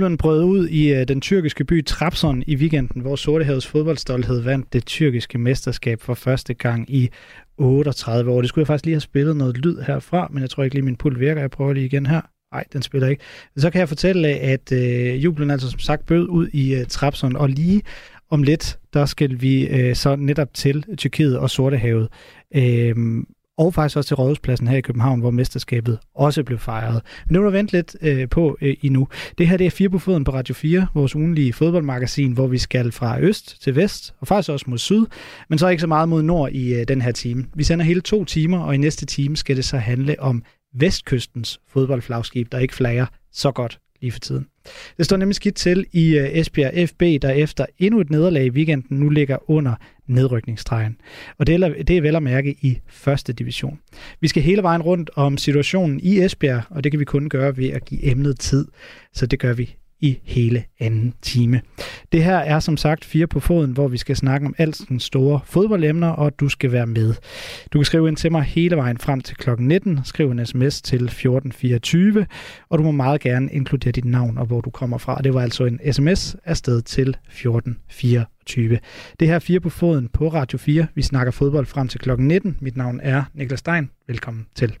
Jublen brød ud i øh, den tyrkiske by Trabzon i weekenden, hvor Sortehavets fodboldstolthed vandt det tyrkiske mesterskab for første gang i 38 år. Det skulle jeg faktisk lige have spillet noget lyd herfra, men jeg tror ikke lige, min pult virker. Jeg prøver lige igen her. Nej, den spiller ikke. Så kan jeg fortælle, øh, at øh, jublen altså som sagt bød ud i øh, Trabzon, og lige om lidt, der skal vi øh, så netop til Tyrkiet og Sortehavet. Øh, og faktisk også til Rådhuspladsen her i København, hvor mesterskabet også blev fejret. Men det vil du vente lidt øh, på øh, endnu. Det her det er Fire på Foden på Radio 4, vores ugenlige fodboldmagasin, hvor vi skal fra øst til vest, og faktisk også mod syd, men så ikke så meget mod nord i øh, den her time. Vi sender hele to timer, og i næste time skal det så handle om vestkystens fodboldflagskib, der ikke flager så godt lige for tiden. Det står nemlig skidt til i øh, Esbjerg FB, der efter endnu et nederlag i weekenden nu ligger under nedrykningsstregen. Og det er, det er vel at mærke i første division. Vi skal hele vejen rundt om situationen i Esbjerg, og det kan vi kun gøre ved at give emnet tid. Så det gør vi i hele anden time. Det her er som sagt fire på foden, hvor vi skal snakke om alt den store fodboldemner, og du skal være med. Du kan skrive ind til mig hele vejen frem til klokken 19. Skriv en sms til 1424, og du må meget gerne inkludere dit navn og hvor du kommer fra. Det var altså en sms afsted til 1424. Det her fire på foden på Radio 4. Vi snakker fodbold frem til klokken 19. Mit navn er Niklas Stein. Velkommen til.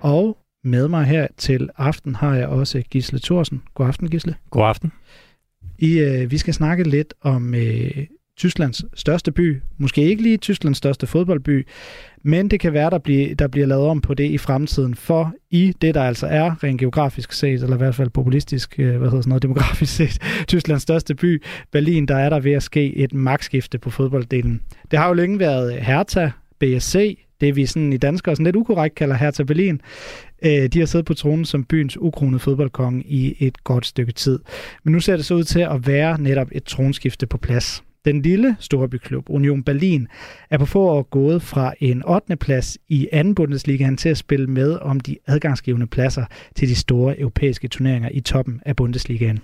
Og med mig her til aften har jeg også Gisle Thorsen. God aften, Gisle. God aften. I, øh, vi skal snakke lidt om øh, Tysklands største by. Måske ikke lige Tysklands største fodboldby, men det kan være, der bliver, der bliver lavet om på det i fremtiden. For i det, der altså er rent geografisk set, eller i hvert fald populistisk, øh, hvad hedder sådan noget, demografisk set, Tysklands største by, Berlin, der er der ved at ske et magtskifte på fodbolddelen. Det har jo længe været Hertha, BSC, det vi sådan i danskere sådan lidt ukorrekt kalder Hertha Berlin. Øh, de har siddet på tronen som byens ukronede fodboldkonge i et godt stykke tid. Men nu ser det så ud til at være netop et tronskifte på plads. Den lille storbyklub Union Berlin er på få år gået fra en 8. plads i anden Bundesligaen til at spille med om de adgangsgivende pladser til de store europæiske turneringer i toppen af Bundesligaen.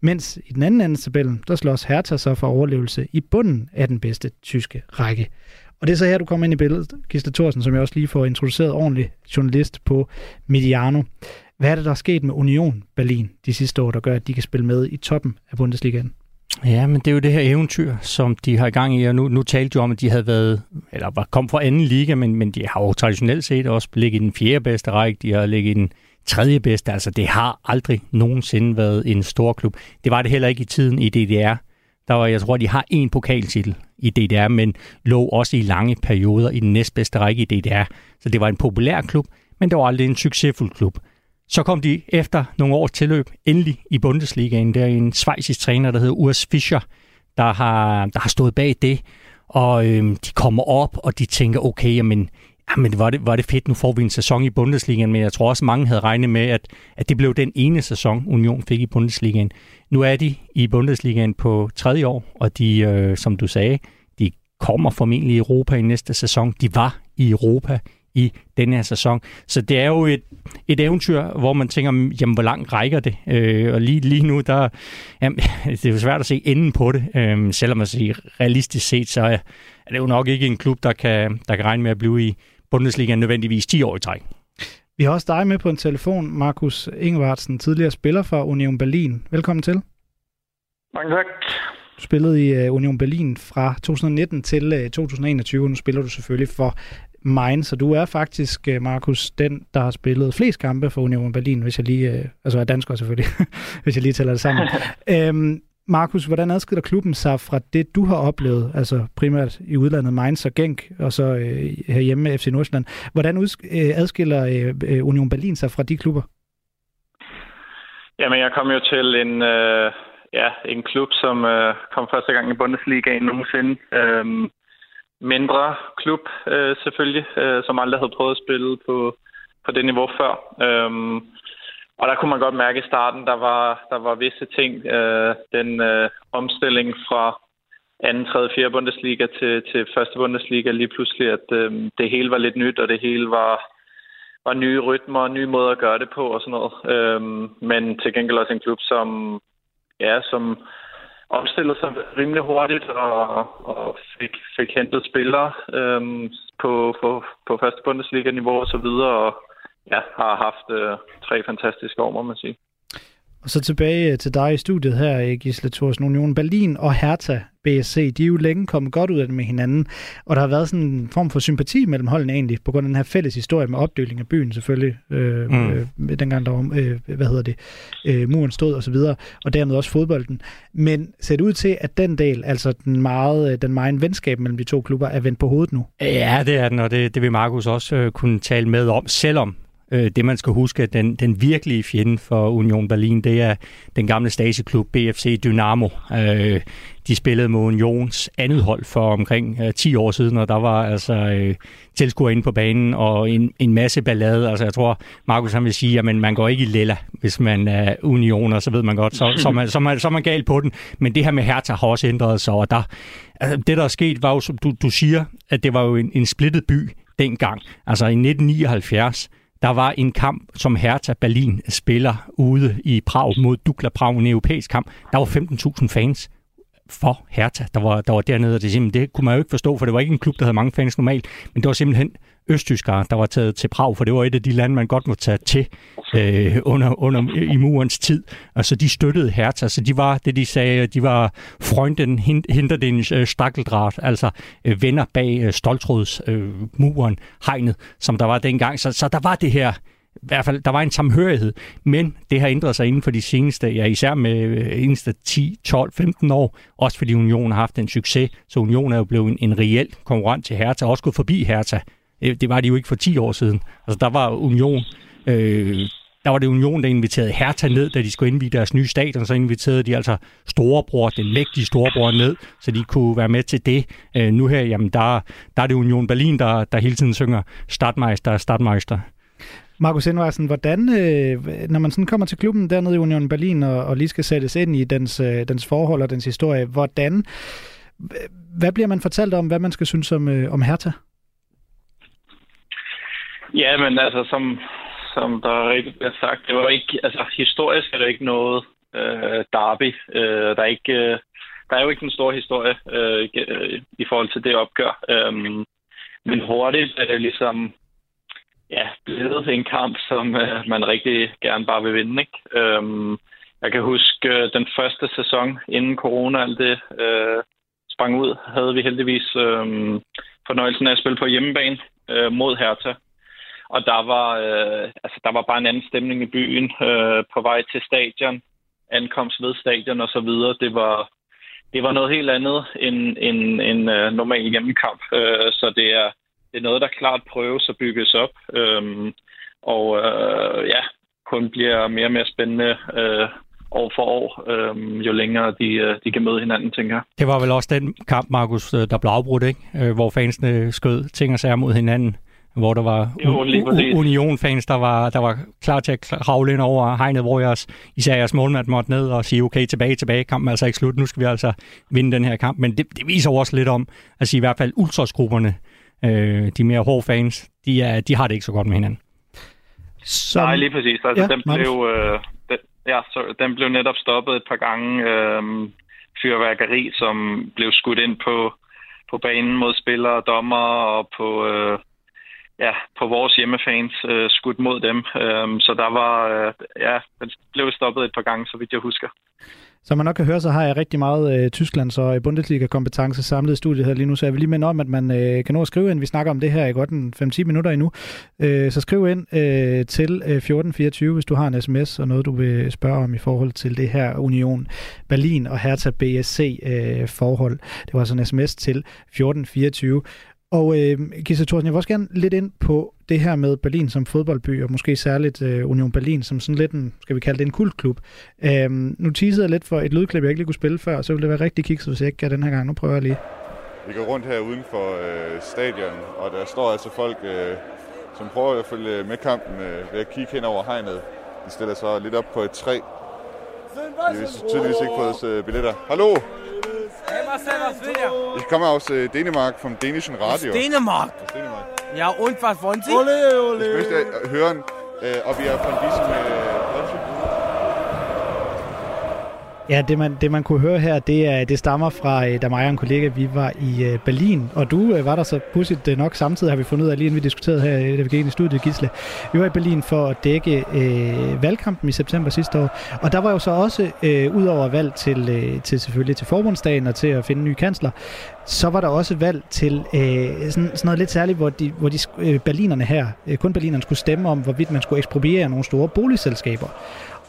Mens i den anden ende tabellen, der slås Hertha så for overlevelse i bunden af den bedste tyske række. Og det er så her, du kommer ind i billedet, Gisle Thorsen, som jeg også lige får introduceret ordentligt, journalist på Mediano. Hvad er det, der er sket med Union Berlin de sidste år, der gør, at de kan spille med i toppen af Bundesligaen? Ja, men det er jo det her eventyr, som de har i gang i, og nu, nu talte du om, at de havde været, eller var kom fra anden liga, men, men de har jo traditionelt set også ligget i den fjerde bedste række, de har ligget i den tredje bedste, altså det har aldrig nogensinde været en stor klub. Det var det heller ikke i tiden i DDR. Der var, jeg tror, de har en pokaltitel i DDR, men lå også i lange perioder i den næstbedste række i DDR. Så det var en populær klub, men det var aldrig en succesfuld klub. Så kom de efter nogle års tilløb endelig i Bundesligaen. Der er en svejsisk træner, der hedder Urs Fischer, der har, der har stået bag det. Og øhm, de kommer op, og de tænker, okay, jamen, Ah, jamen var, det, var det fedt, nu får vi en sæson i Bundesligaen, men jeg tror også, mange havde regnet med, at, at det blev den ene sæson, Union fik i Bundesligaen. Nu er de i Bundesligaen på tredje år, og de, øh, som du sagde, de kommer formentlig i Europa i næste sæson. De var i Europa i denne her sæson. Så det er jo et, et eventyr, hvor man tænker, jamen, hvor langt rækker det? Øh, og lige, lige nu, der, jamen, det er jo svært at se enden på det. Øh, selvom man siger, realistisk set, så er, er det jo nok ikke en klub, der kan, der kan regne med at blive i Bundesligaen nødvendigvis 10 år i træk. Vi har også dig med på en telefon, Markus Ingvartsen, tidligere spiller for Union Berlin. Velkommen til. Mange tak. Du spillede i øh, Union Berlin fra 2019 til 2021, øh, og nu spiller du selvfølgelig for Mainz, så du er faktisk, øh, Markus, den, der har spillet flest kampe for Union Berlin, hvis jeg lige, altså er dansker selvfølgelig, hvis jeg lige tæller det sammen. øhm, Markus, hvordan adskiller klubben sig fra det, du har oplevet, altså primært i udlandet Mainz og Genk, og så øh, herhjemme FC Nordsjælland. Hvordan øh, adskiller øh, øh, Union Berlin sig fra de klubber? Jamen, jeg kom jo til en, øh, ja, en klub, som øh, kom første gang i Bundesligaen nogensinde. Øh, mindre klub, øh, selvfølgelig, øh, som aldrig havde prøvet at spille på, på det niveau før. Øh, og der kunne man godt mærke i starten, der var, der var visse ting. Øh, den øh, omstilling fra anden, tredje, fjerde Bundesliga til, til første Bundesliga lige pludselig, at øh, det hele var lidt nyt, og det hele var, var nye rytmer og nye måder at gøre det på og sådan noget. Øh, men til gengæld også en klub, som, ja, som omstillede sig rimelig hurtigt og, og fik, fik hentet spillere øh, på, på, på første Bundesliga-niveau og så videre, og ja, har haft øh, tre fantastiske år, må man sige. Og så tilbage øh, til dig i studiet her, Gisle Thorsen. Union Berlin og Hertha BSC, de er jo længe kommet godt ud af det med hinanden, og der har været sådan en form for sympati mellem holdene egentlig, på grund af den her fælles historie med opdeling af byen selvfølgelig, øh, mm. øh, dengang der var, øh, hvad hedder det, øh, muren stod og så videre, og dermed også fodbolden. Men ser det ud til, at den del, altså den meget, øh, den meget venskab mellem de to klubber, er vendt på hovedet nu? Ja, det er den, og det, det vil Markus også øh, kunne tale med om, selvom Øh, det man skal huske, den, den virkelige fjende for Union Berlin, det er den gamle stageklub BFC Dynamo. Øh, de spillede mod Unions andet hold for omkring øh, 10 år siden, og der var altså øh, tilskuere inde på banen og en, en masse ballade. Altså jeg tror, Markus han vil sige, at man går ikke i lilla, hvis man er unioner, så ved man godt, så, så, man, så, man, så man galt på den. Men det her med Hertha har også ændret sig, og der, altså, det der er sket var jo, som du, du siger, at det var jo en, en splittet by dengang. Altså i 1979, der var en kamp, som Hertha Berlin spiller ude i Prag mod Dukla Prag, en europæisk kamp. Der var 15.000 fans for Hertha, der var, der var dernede, og det, det kunne man jo ikke forstå, for det var ikke en klub, der havde mange fans normalt, men det var simpelthen østtyskere, der var taget til Prag, for det var et af de lande, man godt må tage til øh, under, under, i murens tid. Altså, de støttede Hertha, så de var, det de sagde, de var freunden hinter den øh, stakkeldraht, altså øh, venner bag øh, stoltrådsmuren, øh, hegnet, som der var dengang. Så, så der var det her, i hvert fald, der var en samhørighed, men det har ændret sig inden for de seneste, ja især med øh, eneste 10, 12, 15 år, også fordi Union har haft en succes, så Union er jo blevet en, en reel konkurrent til Hertha, også gået forbi Hertha Øh, det var de jo ikke for 10 år siden. Altså, der var Union... Øh, der var det Union, der inviterede Hertha ned, da de skulle indvide deres nye stadion. Så inviterede de altså storebror, den mægtige storebror ned, så de kunne være med til det. Øh, nu her, jamen, der, der er det Union Berlin, der, der hele tiden synger Stadmeister, Stadmeister. Markus Indvarsen, hvordan, øh, når man sådan kommer til klubben dernede i Union Berlin og, og lige skal sættes ind i dens, øh, dens forhold og dens historie, hvordan, hvad bliver man fortalt om, hvad man skal synes om, øh, om Hertha? Ja, men altså, som, som der rigtig bliver sagt, det var ikke, altså historisk er det ikke noget øh, derby. Øh, der, er ikke, øh, der er jo ikke en stor historie øh, i øh, forhold til det opgør. Øh, men hurtigt er det ligesom ja, blevet en kamp, som øh, man rigtig gerne bare vil vinde. Ikke? Øh, jeg kan huske øh, den første sæson, inden corona alt det øh, sprang ud, havde vi heldigvis øh, fornøjelsen af at spille på hjemmebane øh, mod Hertha. Og der var, øh, altså, der var bare en anden stemning i byen øh, på vej til stadion, ankomst ved stadion og så videre. Det var, det var noget helt andet end en, en øh, normal hjemmekamp. Øh, så det er, det er noget, der klart prøves at bygges op. Øh, og øh, ja, kun bliver mere og mere spændende øh, år for år, øh, jo længere de, øh, de kan møde hinanden, tænker jeg. Det var vel også den kamp, Markus, øh, der blev afbrudt, ikke? Øh, hvor fansene skød ting og sager mod hinanden hvor der var jo, Union-fans, der var, der var klar til at kravle ind over hegnet, hvor jeres, især jeres målmand måtte ned og sige, okay, tilbage, tilbage, kampen er altså ikke slut, nu skal vi altså vinde den her kamp. Men det, det viser også lidt om, sige, i hvert fald ultrasgrupperne, øh, de mere hårde fans, de, er, de har det ikke så godt med hinanden. Som... Nej, lige præcis. Altså, ja, den, blev, øh, den, ja, så, den blev netop stoppet et par gange. Øh, fyrværkeri, som blev skudt ind på, på banen mod spillere og dommer og på... Øh, ja, på vores hjemmefans øh, skudt mod dem. Øhm, så der var, øh, ja, den blev stoppet et par gange, så vidt jeg husker. Som man nok kan høre, så har jeg rigtig meget øh, Tysklands og Bundesliga-kompetence samlet i studiet her lige nu, så jeg vil lige minde om, at man øh, kan nå at skrive ind. Vi snakker om det her i godt en 5-10 minutter endnu. Øh, så skriv ind øh, til øh, 1424, hvis du har en sms og noget, du vil spørge om i forhold til det her Union Berlin og Hertha BSC øh, forhold. Det var altså en sms til 1424. Og øh, Gisse Thorsen, jeg vil også gerne lidt ind på det her med Berlin som fodboldby, og måske særligt øh, Union Berlin som sådan lidt en, skal vi kalde det en kultklub. Øh, nu teasede jeg lidt for et lydklip, jeg ikke lige kunne spille før, så ville det være rigtig kikset, hvis jeg ikke gør den her gang. Nu prøver jeg lige. Vi går rundt her uden for øh, stadion, og der står altså folk, øh, som prøver at følge med kampen øh, ved at kigge hen over hegnet. De stiller sig lidt op på et træ. Vi har tydeligvis ikke fået øh, billetter. Hallo! Hey Marcel, was will ihr? Ich komme aus äh, Dänemark vom dänischen Radio. Aus Dänemark? Aus Dänemark. Ja, und was wollen Sie? Ole, ole. Ich möchte äh, hören, äh, ob ihr von diesem äh, Ja, det man, det man kunne høre her, det, er, det stammer fra, øh, da mig og en kollega, vi var i øh, Berlin, og du øh, var der så pudsigt nok samtidig, har vi fundet ud af, lige inden vi diskuterede her, da vi gik ind i studiet, Gisle. Vi var i Berlin for at dække øh, valgkampen i september sidste år, og der var jo så også, øh, ud over valg til, øh, til selvfølgelig til forbundsdagen og til at finde en ny kansler, så var der også valg til øh, sådan, sådan noget lidt særligt, hvor, de, hvor de, øh, berlinerne her, øh, kun berlinerne skulle stemme om, hvorvidt man skulle ekspropriere nogle store boligselskaber.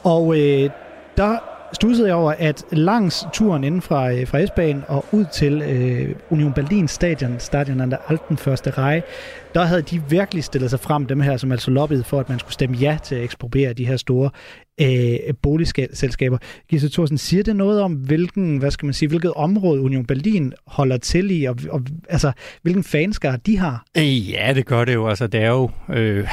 Og øh, der stussede jeg over, at langs turen inden fra, øh, fra S-banen og ud til øh, Union Berlin stadion, stadion an der Alten første række, der havde de virkelig stillet sig frem, dem her, som altså lobbyede for, at man skulle stemme ja til at ekspropriere de her store øh, boligselskaber. Gisse Thorsen, siger det noget om, hvilken, hvad skal man sige, hvilket område Union Berlin holder til i, og, og altså, hvilken fanskar de har? Ja, det gør det jo. Altså, det er jo... Øh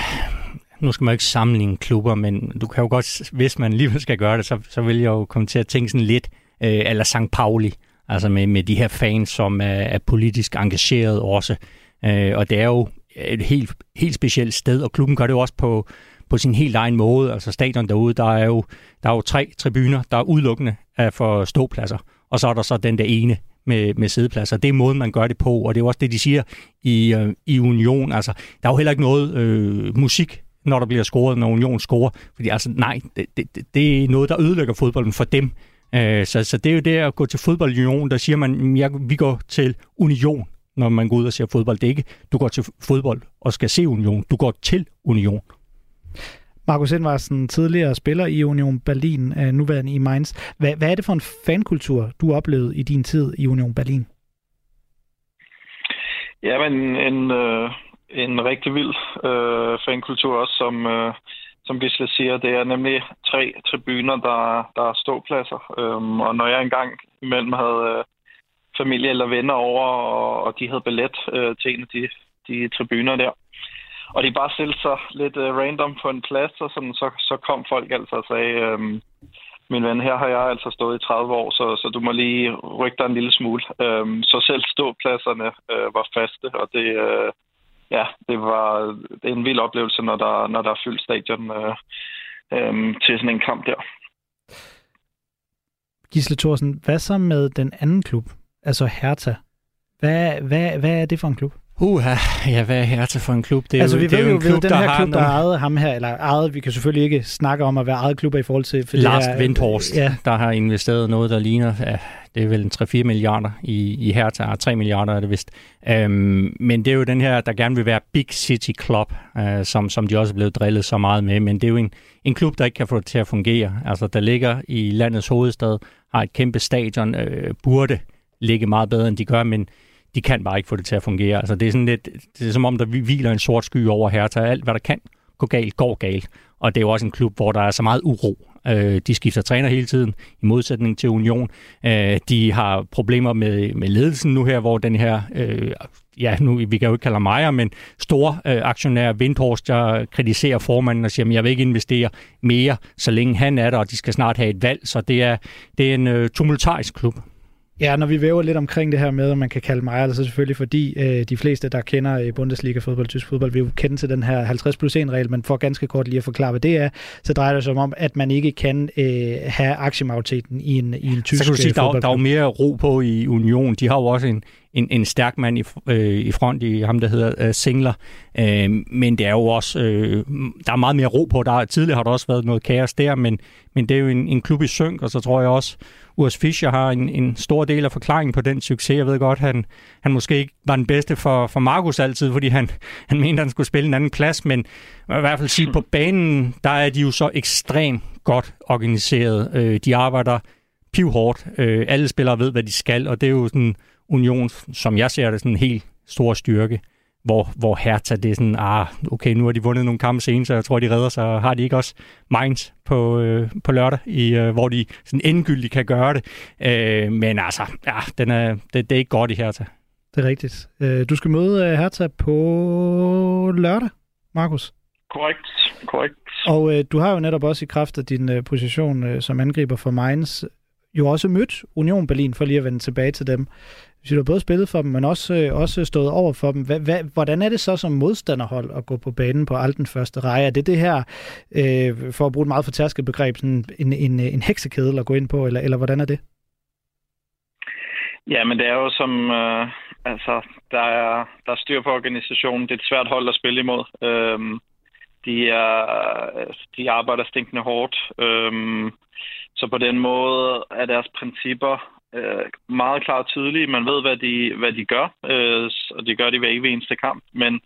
nu skal man ikke sammenligne klubber, men du kan jo godt, hvis man alligevel skal gøre det, så, så vil jeg jo komme til at tænke sådan lidt, øh, eller St. Pauli, altså med, med de her fans, som er, er politisk engageret også. Øh, og det er jo et helt, helt specielt sted, og klubben gør det jo også på, på sin helt egen måde. Altså stadion derude, der er jo, der er jo tre tribuner, der er udelukkende af for ståpladser, og så er der så den der ene med, med sædepladser. Det er måden, man gør det på, og det er også det, de siger i, øh, i Union. Altså, der er jo heller ikke noget øh, musik når der bliver scoret, når Union scorer. Fordi altså, nej, det, det, det er noget, der ødelægger fodbolden for dem. Øh, så, så det er jo det at gå til fodboldunion, der siger man, jeg, vi går til union, når man går ud og ser fodbold. Det er ikke, du går til fodbold og skal se union. Du går til union. Markus Indvarsen, tidligere spiller i Union Berlin, nuværende i Mainz. Hvad, hvad er det for en fankultur, du oplevede i din tid i Union Berlin? Ja, men en, øh, en rigtig vild øh, fankultur også, som, øh, som Gisle siger. Det er nemlig tre tribuner, der, der er ståpladser. Øhm, og når jeg engang imellem havde øh, familie eller venner over, og, og de havde billet øh, til en af de, de tribuner der, og de bare stillede sig lidt øh, random på en plads, og sådan, så, så kom folk altså og sagde, øh, min ven, her har jeg altså stået i 30 år, så, så du må lige rykke dig en lille smule. Øh, så selv ståpladserne øh, var faste, og det, øh, ja, det var det er en vild oplevelse, når der, når der er fyldt stadion øh, øh, til sådan en kamp der. Gisle Thorsen, hvad så med den anden klub, altså Hertha? Hvad, hvad, hvad er det for en klub? Uha, ja, hvad er Hertha for en klub? Det er altså, jo, vi det ved jo, en klub, den der her klub, der har ejet ham her, eller ejet, vi kan selvfølgelig ikke snakke om at være ejet klubber i forhold til... For Lars Windhorst, ja. der har investeret noget, der ligner, ja, det er vel en 3-4 milliarder i, i Hertha, 3 milliarder er det vist. Øhm, men det er jo den her, der gerne vil være Big City Club, øh, som, som de også er blevet drillet så meget med, men det er jo en, en klub, der ikke kan få det til at fungere. Altså, der ligger i landets hovedstad, har et kæmpe stadion, øh, burde ligge meget bedre, end de gør, men de kan bare ikke få det til at fungere. Altså, det er sådan lidt, det er som om, der hviler en sort sky over Hertha. Alt, hvad der kan gå galt, går galt. Og det er jo også en klub, hvor der er så meget uro. Øh, de skifter træner hele tiden, i modsætning til Union. Øh, de har problemer med, med ledelsen nu her, hvor den her, øh, ja, nu, vi kan jo ikke kalde mig, men store øh, aktionær Vindhorst, der kritiserer formanden og siger, at jeg vil ikke investere mere, så længe han er der, og de skal snart have et valg. Så det er, det er en øh, tumultarisk klub. Ja, når vi væver lidt omkring det her med, at man kan kalde mig, altså selvfølgelig fordi øh, de fleste, der kender øh, Bundesliga-fodbold, tysk fodbold, vil jo kende til den her 50 plus 1-regel, men for ganske kort lige at forklare, hvad det er, så drejer det sig om, at man ikke kan øh, have aktiemajoriteten i en, i en tysk Så kan du sige, der, der er jo mere ro på i Union. De har jo også en, en, en stærk mand i, øh, i front i ham, der hedder øh, Singler. Øh, men det er jo også, øh, der er meget mere ro på. Der, tidligere har der også været noget kaos der, men, men det er jo en, en klub i synk, og så tror jeg også, Urs Fischer har en, en stor del af forklaringen på den succes. Jeg ved godt, han, han måske ikke var den bedste for, for Markus altid, fordi han, han mente, han skulle spille en anden plads, men i hvert fald sige, på banen, der er de jo så ekstremt godt organiseret. Øh, de arbejder pivhårdt. Øh, alle spillere ved, hvad de skal, og det er jo sådan Union, som jeg ser det, sådan en helt stor styrke hvor, hvor Hertha, det er sådan, ah, okay, nu har de vundet nogle kampe senere, så jeg tror, de redder sig. Har de ikke også Mainz på, øh, på lørdag, i, øh, hvor de sådan endegyldigt kan gøre det. Øh, men altså, ja, den er, det, det er ikke godt i Hertha. Det er rigtigt. Øh, du skal møde øh, Hertha på lørdag, Markus. Korrekt, korrekt. Og øh, du har jo netop også i kraft af din øh, position øh, som angriber for Mainz jo også mødt Union Berlin, for lige at vende tilbage til dem. Hvis du har både spillet for dem, men også, øh, også stået over for dem. Hva, hva, hvordan er det så som modstanderhold at gå på banen på alt den første række? Er det det her, øh, for at bruge et meget fortærsket begreb, sådan en, en, en heksekedel at gå ind på, eller, eller hvordan er det? Ja, men det er jo som, øh, altså, der er, der er styr på organisationen. Det er et svært hold at spille imod. Øhm, de, er, de arbejder stinkende hårdt. Øhm, så på den måde er deres principper øh, meget klart tydelige. Man ved, hvad de, hvad de gør, øh, og det gør de hver evig eneste kamp, men,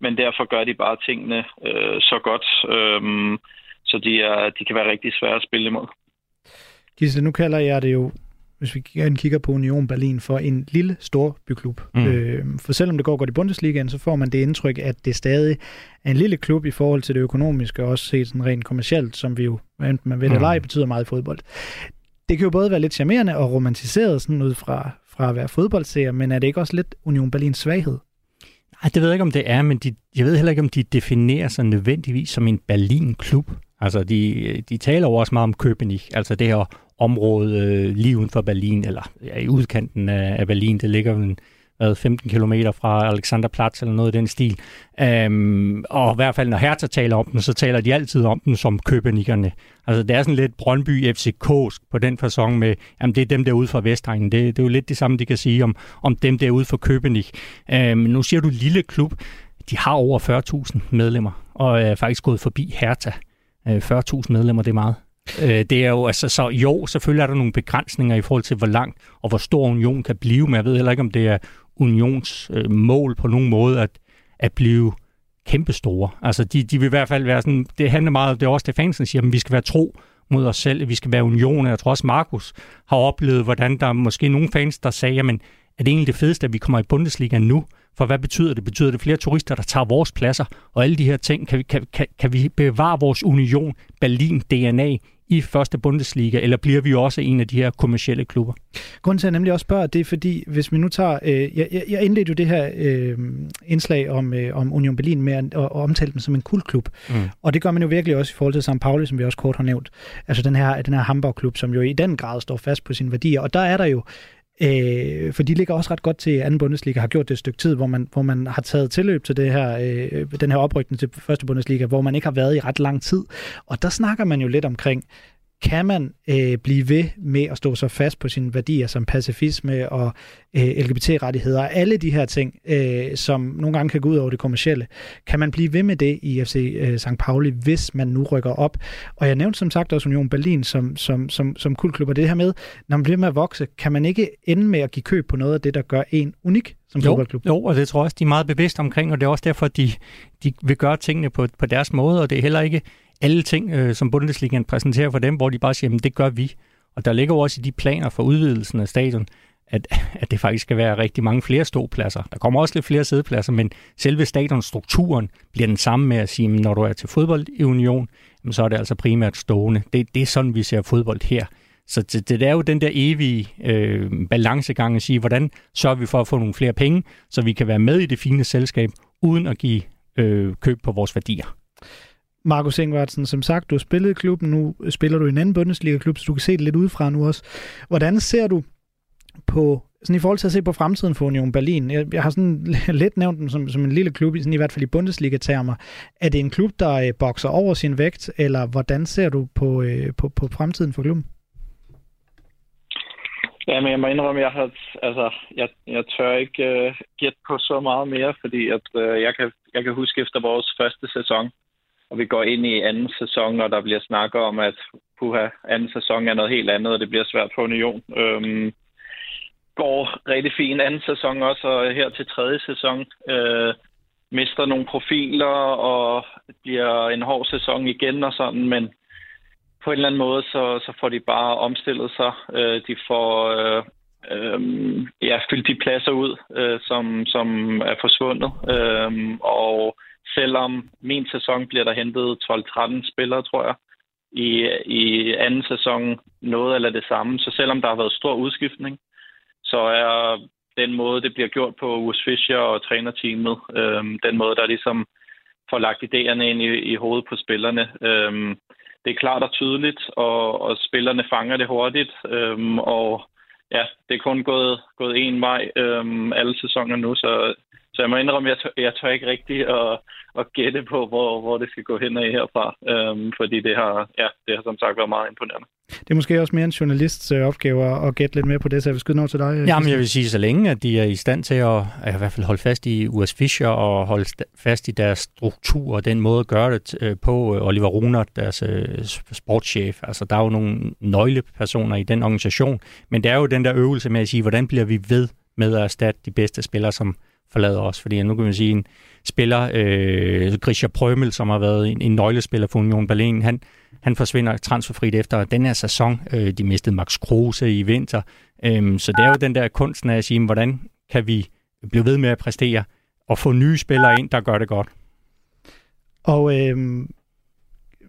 men derfor gør de bare tingene øh, så godt, øh, så de, er, de kan være rigtig svære at spille imod. Gisle, nu kalder jeg det jo hvis vi kigger på Union Berlin, for en lille, stor byklub. Mm. Øh, for selvom det går godt i Bundesligaen, så får man det indtryk, at det stadig er en lille klub i forhold til det økonomiske, og også set sådan rent kommercielt, som vi jo, enten man ved det mm. eller betyder meget i fodbold. Det kan jo både være lidt charmerende og romantiseret sådan ud fra, fra at være fodboldseer, men er det ikke også lidt Union Berlins svaghed? Nej, det ved jeg ikke, om det er, men de, jeg ved heller ikke, om de definerer sig nødvendigvis som en Berlin-klub. Altså, de, de taler jo også meget om Köpenick, altså det her område øh, lige uden for Berlin, eller ja, i udkanten af, af Berlin. Det ligger en hvad, 15 km fra Alexanderplatz eller noget i den stil. Øhm, og i hvert fald, når Hertha taler om den, så taler de altid om den som købenikkerne. Altså, det er sådan lidt Brøndby FCK på den façon med, jamen det er dem derude fra Vestegnen. Det, det er jo lidt det samme, de kan sige om, om dem der fra for Købenik. Øhm, nu siger du lille klub. De har over 40.000 medlemmer, og er faktisk gået forbi Hertha. Øh, 40.000 medlemmer, det er meget. Øh, det er jo, altså, så jo, selvfølgelig er der nogle begrænsninger i forhold til, hvor langt og hvor stor union kan blive, men jeg ved heller ikke, om det er unionsmål øh, mål på nogen måde at, at blive kæmpestore. Altså, de, de vil i hvert fald være sådan, det handler meget, det er også det fansen siger, at vi skal være tro mod os selv, vi skal være union. Jeg tror også, Markus har oplevet, hvordan der er måske nogle fans, der sagde, jamen, er det egentlig det fedeste, at vi kommer i Bundesliga nu? For hvad betyder det? Betyder det flere turister, der tager vores pladser? Og alle de her ting, kan vi, kan, kan, kan vi bevare vores union, Berlin, DNA i første Bundesliga, eller bliver vi også en af de her kommercielle klubber? Grunden til, at jeg nemlig også spørger, det er fordi, hvis vi nu tager... Øh, jeg, jeg indledte jo det her øh, indslag om, øh, om Union Berlin med at, at omtale dem som en kultklub. Mm. Og det gør man jo virkelig også i forhold til St. Pauli, som vi også kort har nævnt. Altså den her, den her Hamburg-klub, som jo i den grad står fast på sine værdier. Og der er der jo Øh, for de ligger også ret godt til anden Bundesliga, har gjort det et stykke tid, hvor man, hvor man har taget tilløb til det her, øh, den her oprykning til første Bundesliga, hvor man ikke har været i ret lang tid. Og der snakker man jo lidt omkring, kan man øh, blive ved med at stå så fast på sine værdier som pacifisme og øh, LGBT-rettigheder og alle de her ting, øh, som nogle gange kan gå ud over det kommercielle. Kan man blive ved med det i FC øh, St. Pauli, hvis man nu rykker op? Og jeg nævnte som sagt også Union Berlin som, som, som, som kultklub, og det her med, når man bliver med at vokse, kan man ikke ende med at give køb på noget af det, der gør en unik som jo, fodboldklub? Jo, og det tror jeg også, de er meget bevidste omkring, og det er også derfor, at de, de vil gøre tingene på, på deres måde, og det er heller ikke alle ting, øh, som Bundesligaen præsenterer for dem, hvor de bare siger, at det gør vi. Og der ligger jo også i de planer for udvidelsen af stadion, at, at det faktisk skal være rigtig mange flere ståpladser. Der kommer også lidt flere sædepladser, men selve stadionstrukturen bliver den samme med at sige, at når du er til fodbold i Union, så er det altså primært stående. Det, det er sådan, vi ser fodbold her. Så det, det er jo den der evige øh, balancegang at sige, hvordan sørger vi for at få nogle flere penge, så vi kan være med i det fine selskab, uden at give øh, køb på vores værdier. Markus Ingvartsen, som sagt, du har spillet i klubben, nu spiller du i en anden Bundesliga-klub, så du kan se det lidt udefra nu også. Hvordan ser du på, sådan i forhold til at se på fremtiden for Union Berlin, jeg, jeg har sådan lidt nævnt den som, som en lille klub, sådan i hvert fald i Bundesliga-termer. Er det en klub, der øh, bokser over sin vægt, eller hvordan ser du på, øh, på, på fremtiden for klubben? Ja, men jeg må indrømme, jeg har, altså, jeg, jeg tør ikke øh, gætte på så meget mere, fordi at, øh, jeg, kan, jeg kan huske efter vores første sæson, og vi går ind i anden sæson, og der bliver snakket om, at puha, anden sæson er noget helt andet, og det bliver svært for Union. Øhm, går rigtig fint anden sæson også, og her til tredje sæson øh, mister nogle profiler, og bliver en hård sæson igen og sådan, men på en eller anden måde, så, så får de bare omstillet sig. Øh, de får øh, øh, ja, fyldt de pladser ud, øh, som, som er forsvundet, øh, og selvom min sæson bliver der hentet 12-13 spillere, tror jeg, i, i anden sæson noget eller det samme. Så selvom der har været stor udskiftning, så er den måde, det bliver gjort på Urs Fischer og trænerteamet, øhm, den måde, der ligesom får lagt idéerne ind i, i hovedet på spillerne, øhm, det er klart og tydeligt, og, og spillerne fanger det hurtigt. Øhm, og ja, det er kun gået, gået en vej øhm, alle sæsoner nu, så, så jeg må indrømme, at jeg tør, jeg tør ikke rigtigt at, at gætte på, hvor, hvor det skal gå hen af herfra, øhm, fordi det har, ja, det har som sagt været meget imponerende. Det er måske også mere en journalists øh, opgave at gætte lidt mere på det, så jeg vil skyde noget til dig. Jamen, jeg vil sige, så længe at de er i stand til at, at i hvert fald holde fast i US Fischer og holde fast i deres struktur og den måde at gøre det øh, på, øh, Oliver Runer, deres sportschef. Altså, der er jo nogle nøglepersoner i den organisation, men det er jo den der øvelse med at sige, hvordan bliver vi ved med at erstatte de bedste spillere, som forlader os. Fordi nu kan man sige, en spiller, øh, Grisha Prømel, som har været en, en nøglespiller for Union Berlin, han, han forsvinder transferfrit efter den her sæson. Øh, de mistede Max Kruse i vinter. Øh, så det er jo den der kunsten af at sige, hvordan kan vi blive ved med at præstere og få nye spillere ind, der gør det godt. Og øh,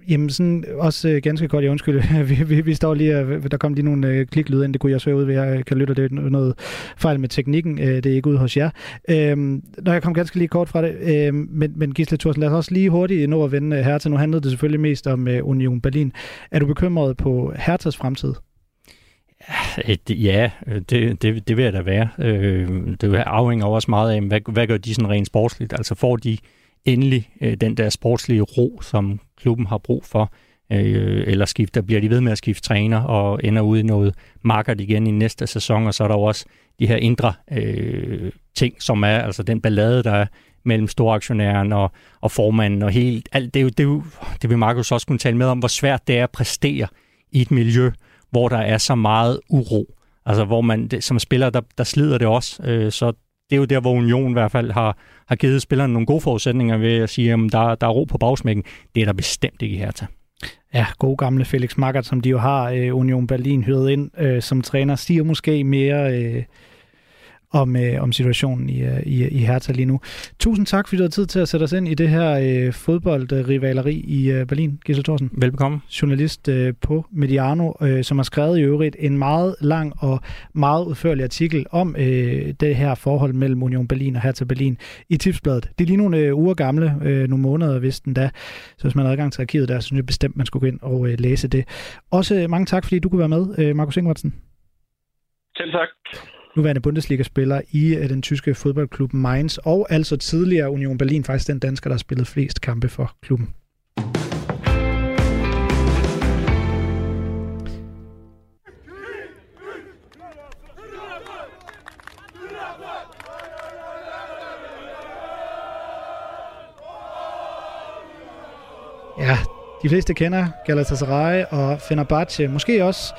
Jamen sådan også øh, ganske kort, jeg undskyld, vi, vi, vi står lige, og der kom lige nogle øh, kliklyde ind, det kunne jeg svære ud ved, jeg kan lytte, det er noget fejl med teknikken, øh, det er ikke ude hos jer. Øh, når jeg kom ganske lige kort fra det, øh, men, men Gisle Thorsen, lad os også lige hurtigt nå at vende øh, her til, nu handlede det selvfølgelig mest om øh, Union Berlin. Er du bekymret på Herthas fremtid? Ja, det, det, det vil jeg da være. Øh, det afhænger også meget af, hvad, hvad gør de sådan rent sportsligt? Altså får de endelig øh, den der sportslige ro, som klubben har brug for, øh, eller skifter, bliver de ved med at skifte træner og ender ud i noget markert igen i næste sæson, og så er der jo også de her indre øh, ting, som er altså den ballade, der er mellem storaktionæren og, og formanden og helt alt. Det, er jo, det, er jo, det vil Markus også kunne tale med om, hvor svært det er at præstere i et miljø, hvor der er så meget uro. Altså hvor man det, som spiller, der, der slider det også. Øh, så det er jo der, hvor Union i hvert fald har, har givet spillerne nogle gode forudsætninger ved at sige, at der, der er ro på bagsmækken. Det er der bestemt ikke i Hertha. Ja, god gamle Felix Magath, som de jo har øh, Union Berlin hyret ind øh, som træner, siger måske mere... Øh, om, øh, om situationen i, øh, i, i Hertha lige nu. Tusind tak, fordi du har tid til at sætte os ind i det her øh, fodboldrivaleri i øh, Berlin. Gisle Thorsen. Velbekomme. Journalist øh, på Mediano, øh, som har skrevet i øvrigt en meget lang og meget udførlig artikel om øh, det her forhold mellem Union Berlin og Hertha Berlin i Tipsbladet. Det er lige nogle øh, uger gamle, øh, nogle måneder hvis den da. Så hvis man har adgang til arkivet der, så synes jeg bestemt, man skulle gå ind og øh, læse det. Også øh, mange tak, fordi du kunne være med, øh, Markus Ingvartsen. Selv tak nuværende Bundesliga-spiller i øh, den tyske fodboldklub Mainz, og altså tidligere Union Berlin, faktisk den dansker, der har spillet flest kampe for klubben. Ja, de fleste kender Galatasaray og Fenerbahce. Måske også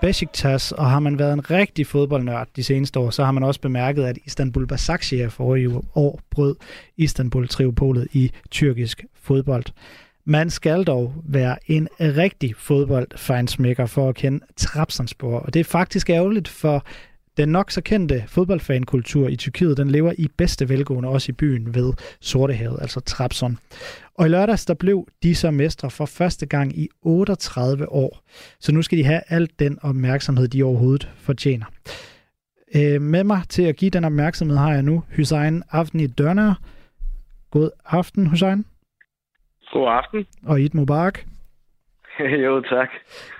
Besiktas, og har man været en rigtig fodboldnørd de seneste år, så har man også bemærket, at Istanbul Basaksehir forrige år brød Istanbul triopolet i tyrkisk fodbold. Man skal dog være en rigtig fodboldfejnsmækker for at kende Trabzonspor, og det er faktisk ærgerligt, for den nok så kendte fodboldfankultur i Tyrkiet, den lever i bedste velgående også i byen ved Sortehavet, altså Trabzon. Og i lørdags, der blev de så mestre for første gang i 38 år. Så nu skal de have alt den opmærksomhed, de overhovedet fortjener. Øh, med mig til at give den opmærksomhed har jeg nu Hussein Aften i Dørner. God aften, Hussein. God aften. Og Eid Mubarak. jo, tak.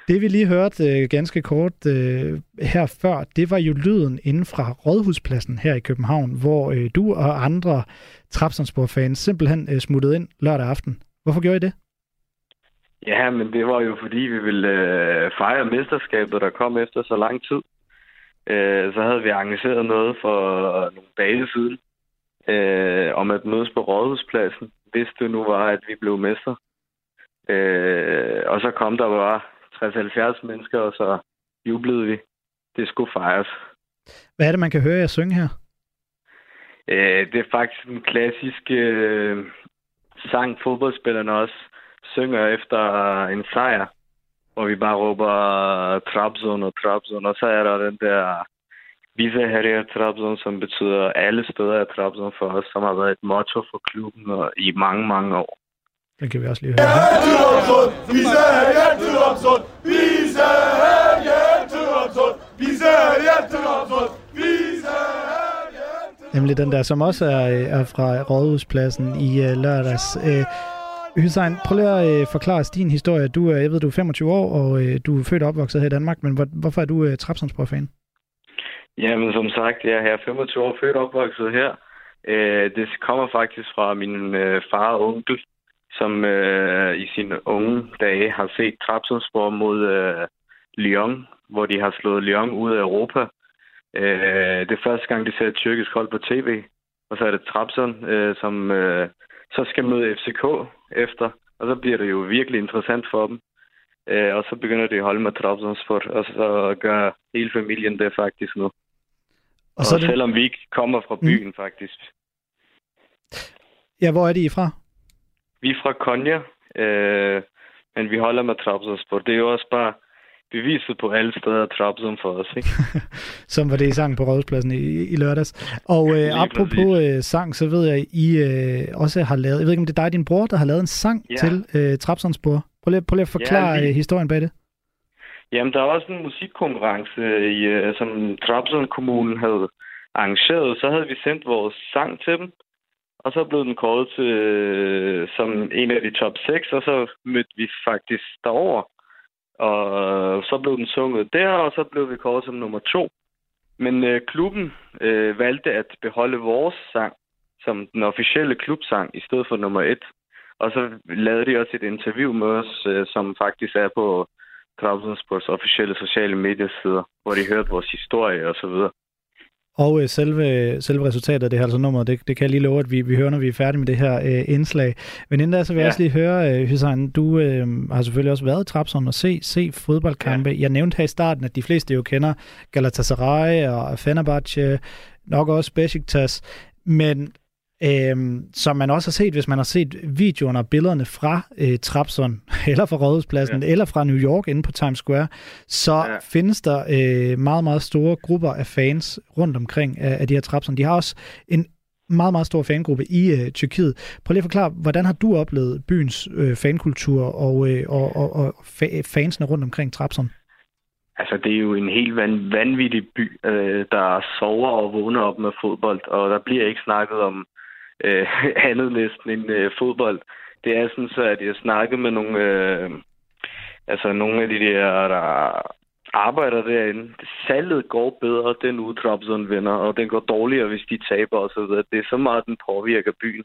Det vi lige hørte øh, ganske kort øh, her før, det var jo lyden inden fra Rådhuspladsen her i København, hvor øh, du og andre Trapsonsborg-fans simpelthen øh, smuttede ind lørdag aften. Hvorfor gjorde I det? Ja, men det var jo fordi, vi ville øh, fejre mesterskabet, der kom efter så lang tid. Øh, så havde vi arrangeret noget for nogle dage siden øh, om at mødes på Rådhuspladsen, hvis det nu var, at vi blev mester. Øh, og så kom der bare 60-70 mennesker, og så jublede vi. Det skulle fejres. Hvad er det, man kan høre jer synge her? Øh, det er faktisk en klassisk øh, sang, fodboldspillerne også synger efter en sejr, hvor vi bare råber Trabzon og Trabzon, og så er der den der Visa her Trabzon, som betyder alle steder af Trabzon for os, som har været et motto for klubben i mange, mange år. Den kan vi også lige høre. Trabzon, Visa her Trabzon, Visa her Trabzon, Visa her Trabzon, Visa Nemlig den der, som også er, er fra Rådhuspladsen i uh, lørdags. Uh, Hussein, prøv lige at øh, forklare os din historie. Du, øh, jeg ved, du er 25 år, og øh, du er født og opvokset her i Danmark, men hvor, hvorfor er du øh, Trapsonsborg-fan? Jamen, som sagt, jeg er her 25 år født og opvokset her. Øh, det kommer faktisk fra min øh, far og onkel, som øh, i sine unge dage har set Trabzonspor mod øh, Lyon, hvor de har slået Lyon ud af Europa. Øh, det er første gang, de ser et tyrkisk hold på tv. Og så er det Trabzon, øh, som øh, så skal møde FCK efter. Og så bliver det jo virkelig interessant for dem. Øh, og så begynder de at holde med Trabzonspor, og så gør hele familien det faktisk nu. Og, så og det... selvom vi ikke kommer fra byen, mm. faktisk. Ja, hvor er de fra? Vi er fra Konya, øh, men vi holder med Trabzonspor. Det er jo også bare beviset på alle steder Trabzon for os, ikke? Som var det i sang på Rådhuspladsen i, i lørdags. Og øh, apropos øh, sang, så ved jeg, I øh, også har lavet, jeg ved ikke, om det er dig din bror, der har lavet en sang ja. til øh, Trabzonspor. Prøv lige, prøv lige at forklare ja, vi... Øh, historien bag det. Jamen, der er også en musikkonkurrence, i, øh, som Trabzon kommunen havde arrangeret. Så havde vi sendt vores sang til dem, og så blev den kåret til, øh, som en af de top 6, og så mødte vi faktisk derover. Og så blev den sunget der, og så blev vi kåret som nummer to. Men øh, klubben øh, valgte at beholde vores sang som den officielle klubsang i stedet for nummer et. Og så lavede de også et interview med os, øh, som faktisk er på Trabzonspors officielle sociale mediesider, hvor de hørte vores historie og så videre. Og øh, selve, selve resultatet af det her altså nummer, det, det kan jeg lige love, at vi, vi hører, når vi er færdige med det her øh, indslag. Men inden da, så vil ja. jeg også lige høre, øh, Hussein, du øh, har selvfølgelig også været i Trapson og se, se fodboldkampe. Ja. Jeg nævnte her i starten, at de fleste jo kender Galatasaray og Fenerbahce, nok også Besiktas. Men Øhm, som man også har set, hvis man har set videoerne og billederne fra øh, Trapson, eller fra Rådhuspladsen, ja. eller fra New York inde på Times Square, så ja. findes der øh, meget, meget store grupper af fans rundt omkring af, af de her Trapson. De har også en meget, meget stor fangruppe i øh, Tyrkiet. Prøv lige at forklare, hvordan har du oplevet byens øh, fankultur og, øh, og, og, og fa- fansene rundt omkring Trapson? Altså, det er jo en helt van, vanvittig by, øh, der sover og vågner op med fodbold, og der bliver ikke snakket om øh, andet næsten end øh, fodbold. Det er sådan så, at jeg snakker med nogle, øh, altså nogle af de der, der arbejder derinde. Salget går bedre, den uge Trabzon vinder, og den går dårligere, hvis de taber osv. Det er så meget, den påvirker byen.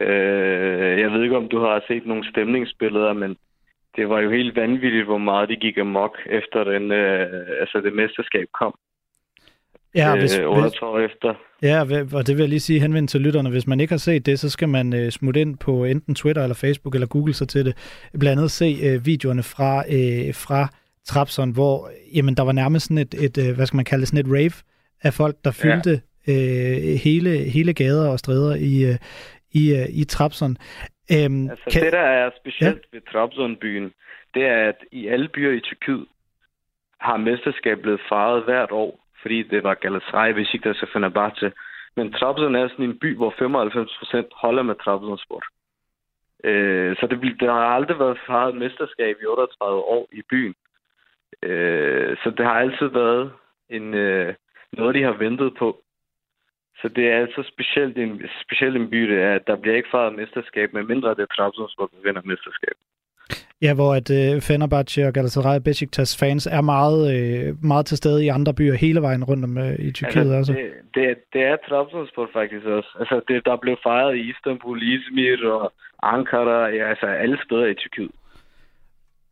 Øh, jeg ved ikke, om du har set nogle stemningsbilleder, men det var jo helt vanvittigt, hvor meget de gik amok efter den, øh, altså det mesterskab kom. Ja, øh, hvis, 8 år efter. Ja, og det vil jeg lige sige henvendt til lytterne. Hvis man ikke har set det, så skal man uh, smutte ind på enten Twitter eller Facebook eller Google sig til det. Blandt andet se uh, videoerne fra, uh, fra Trapson, hvor jamen, der var nærmest sådan et, et uh, hvad skal man kalde det, sådan et rave af folk, der fyldte ja. uh, hele, hele gader og stræder i, uh, i, uh, i Trapson. Um, altså kan... det, der er specielt ja? ved Trabzon-byen, det er, at i alle byer i Tyrkiet har mesterskabet blevet fejret hvert år fordi det var Galatasaray, Besiktas og Fenerbahce. Men Trabzon er sådan en by, hvor 95 procent holder med Trabzonspor. Øh, så det, der har aldrig været faret mesterskab i 38 år i byen. Øh, så det har altid været en, øh, noget, de har ventet på. Så det er altså specielt en, specielt en by, det er, at der bliver ikke faret mesterskab, med mindre det er Trabzonspor, der vinder mesterskab. Ja, hvor at uh, Fenerbahce og Galatasaray Besiktas fans er meget, uh, meget til stede i andre byer hele vejen rundt om uh, i Tyrkiet altså, Det, det, det er Trabzonspor faktisk også. Altså, det, der blev fejret i Istanbul, Izmir og Ankara, ja, altså alle steder i Tyrkiet.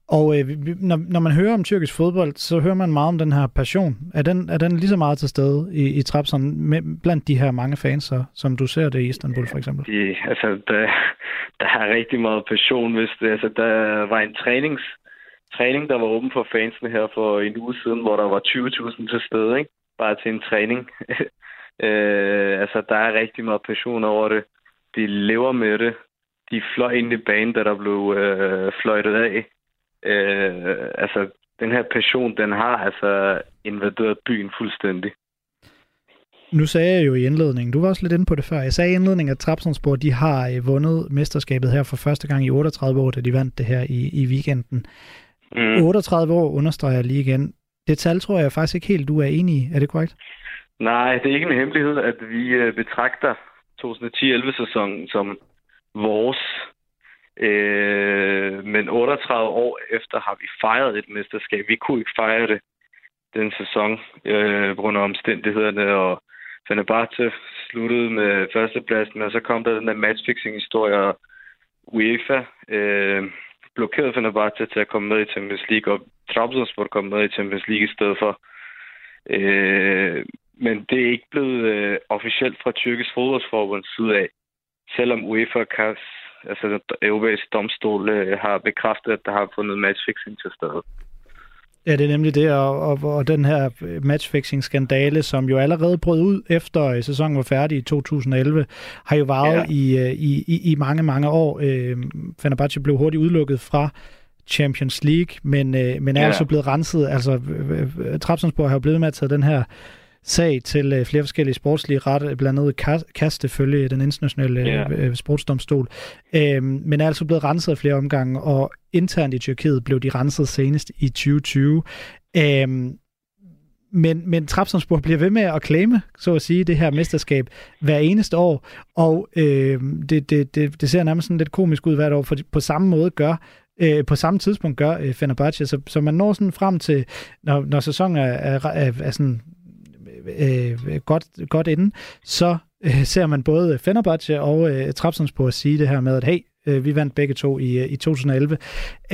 Og øh, når, når man hører om tyrkisk fodbold, så hører man meget om den her passion. Er den, er den lige så meget til stede i, i Trabzon med, blandt de her mange fans, som du ser det i Istanbul for eksempel? De, altså, der, der er rigtig meget passion. Hvis det, altså, der var en trænings, træning, der var åben for fansene her for en uge siden, hvor der var 20.000 til stede, ikke? bare til en træning. øh, altså, der er rigtig meget passion over det. De lever med det. De fløj ind i banen, da der blev øh, fløjtet af øh, altså, den her passion, den har altså invaderet byen fuldstændig. Nu sagde jeg jo i indledningen, du var også lidt inde på det før, jeg sagde i indledningen, at Trabzonspor, de har øh, vundet mesterskabet her for første gang i 38 år, da de vandt det her i, i weekenden. Mm. 38 år understreger lige igen. Det tal tror jeg faktisk ikke helt, du er enig i. Er det korrekt? Nej, det er ikke en hemmelighed, at vi øh, betragter 2010-11-sæsonen som vores Øh, men 38 år efter har vi fejret et mesterskab. Vi kunne ikke fejre det den sæson øh, på grund af omstændighederne, og Fenerbahce sluttede med førstepladsen, og så kom der den der matchfixing-historie, og UEFA øh, blokerede Fenerbahce til at komme med i Champions League, og Trabzonspor kom med i Champions League i stedet for. Øh, men det er ikke blevet øh, officielt fra Tyrkisk fodboldsforbunds side af, selvom UEFA kan altså den europæiske domstol, øh, har bekræftet, at der har fundet matchfixing til stedet. Ja, det er nemlig det, og, og, og den her matchfixing-skandale, som jo allerede brød ud efter sæsonen var færdig i 2011, har jo varet ja. i, øh, i, i, i mange, mange år. Øh, Fenerbahce blev hurtigt udelukket fra Champions League, men, øh, men er ja. altså blevet renset. Altså, øh, Trabzonspor har jo blevet med at tage den her sag til øh, flere forskellige sportslige ret, blandt andet KAST følge den internationale yeah. øh, sportsdomstol, øh, men er altså blevet renset af flere omgange, og internt i Tyrkiet blev de renset senest i 2020. Øh, men, men Trabzonspor bliver ved med at claime, så at sige, det her mesterskab hver eneste år, og øh, det, det, det, det ser nærmest sådan lidt komisk ud hvert år, for på samme måde gør øh, på samme tidspunkt gør øh, Fenerbahce, så, så man når sådan frem til, når, når sæsonen er, er, er, er sådan øh, godt, godt inden, så øh, ser man både Fenerbahce og øh, Trabzonspor sige det her med, at hey, øh, vi vandt begge to i, øh, i 2011.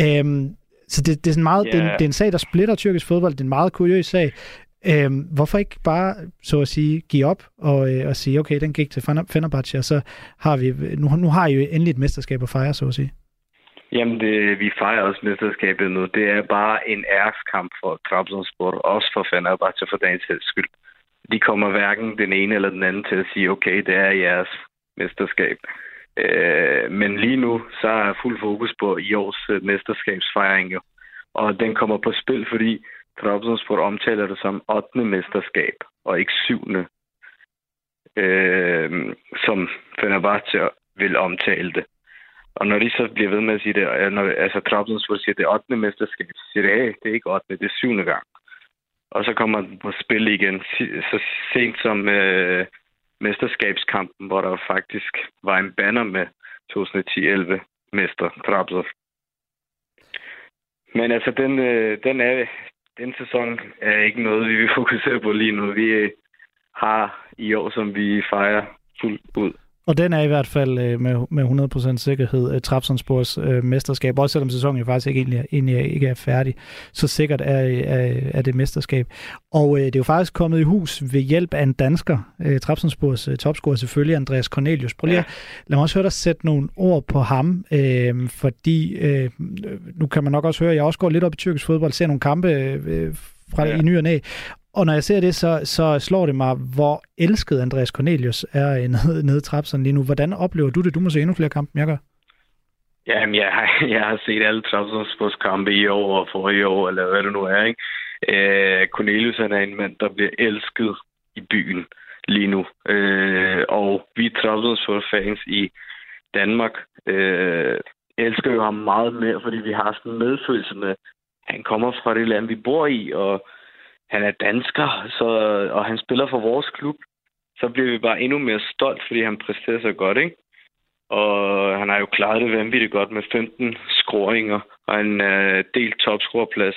Øhm, så det, det, er sådan meget, yeah. det, er, det er en sag, der splitter tyrkisk fodbold. Det er en meget kuriøs sag. Øhm, hvorfor ikke bare, så at sige, give op og, øh, og sige, okay, den gik til Fenerbahce, og så har vi, nu, nu har I jo endelig et mesterskab at fejre, så at sige. Jamen, det, vi fejrer også mesterskabet nu. Det er bare en æreskamp for Trabzonspor, også for Fenerbahce for dagens skyld de kommer hverken den ene eller den anden til at sige, okay, det er jeres mesterskab. Øh, men lige nu, så er fuld fokus på i års øh, mesterskabsfejring jo. Og den kommer på spil, fordi Trabzonspor omtaler det som 8. mesterskab, og ikke 7. Øh, som Fenerbahce vil omtale det. Og når de så bliver ved med at sige det, når, altså Trabzonspor siger, det er 8. mesterskab, så siger det, hey, det er ikke 8. det er 7. gang og så kommer den på spil igen så sent som øh, mesterskabskampen, hvor der faktisk var en banner med 2010-11 mester Trabzon. Men altså, den, øh, den, er, den sæson er ikke noget, vi vil fokusere på lige nu. Vi øh, har i år, som vi fejrer fuldt ud. Og den er i hvert fald øh, med, med 100% sikkerhed øh, Trapsonspors øh, mesterskab, også selvom sæsonen jo faktisk ikke, egentlig, egentlig ikke er færdig. Så sikkert er, er, er det mesterskab. Og øh, det er jo faktisk kommet i hus ved hjælp af en dansker, øh, Trapsonspors øh, topscorer selvfølgelig, Andreas Cornelius. Prøv lige ja. lad mig også høre dig sætte nogle ord på ham, øh, fordi øh, nu kan man nok også høre, at jeg også går lidt op i tyrkisk fodbold, ser nogle kampe øh, fra ja. i ny og næ. Og når jeg ser det, så, så slår det mig, hvor elsket Andreas Cornelius er øh, nede, nede i Trapsen lige nu. Hvordan oplever du det? Du må se endnu flere kampe, end jeg gør. Jamen, jeg, har, jeg har set alle Trapsons kampe i år og forrige år, eller hvad det nu er. Ikke? Øh, Cornelius han er en mand, der bliver elsket i byen lige nu. Øh, og vi Trabzonspors fans i Danmark øh, elsker jo ham meget mere, fordi vi har sådan en medfølelse med, han kommer fra det land, vi bor i, og han er dansker, så, og han spiller for vores klub, så bliver vi bare endnu mere stolt, fordi han præsterer så godt, ikke? Og han har jo klaret det vanvittigt godt med 15 scoringer og en øh, del topscorerplads.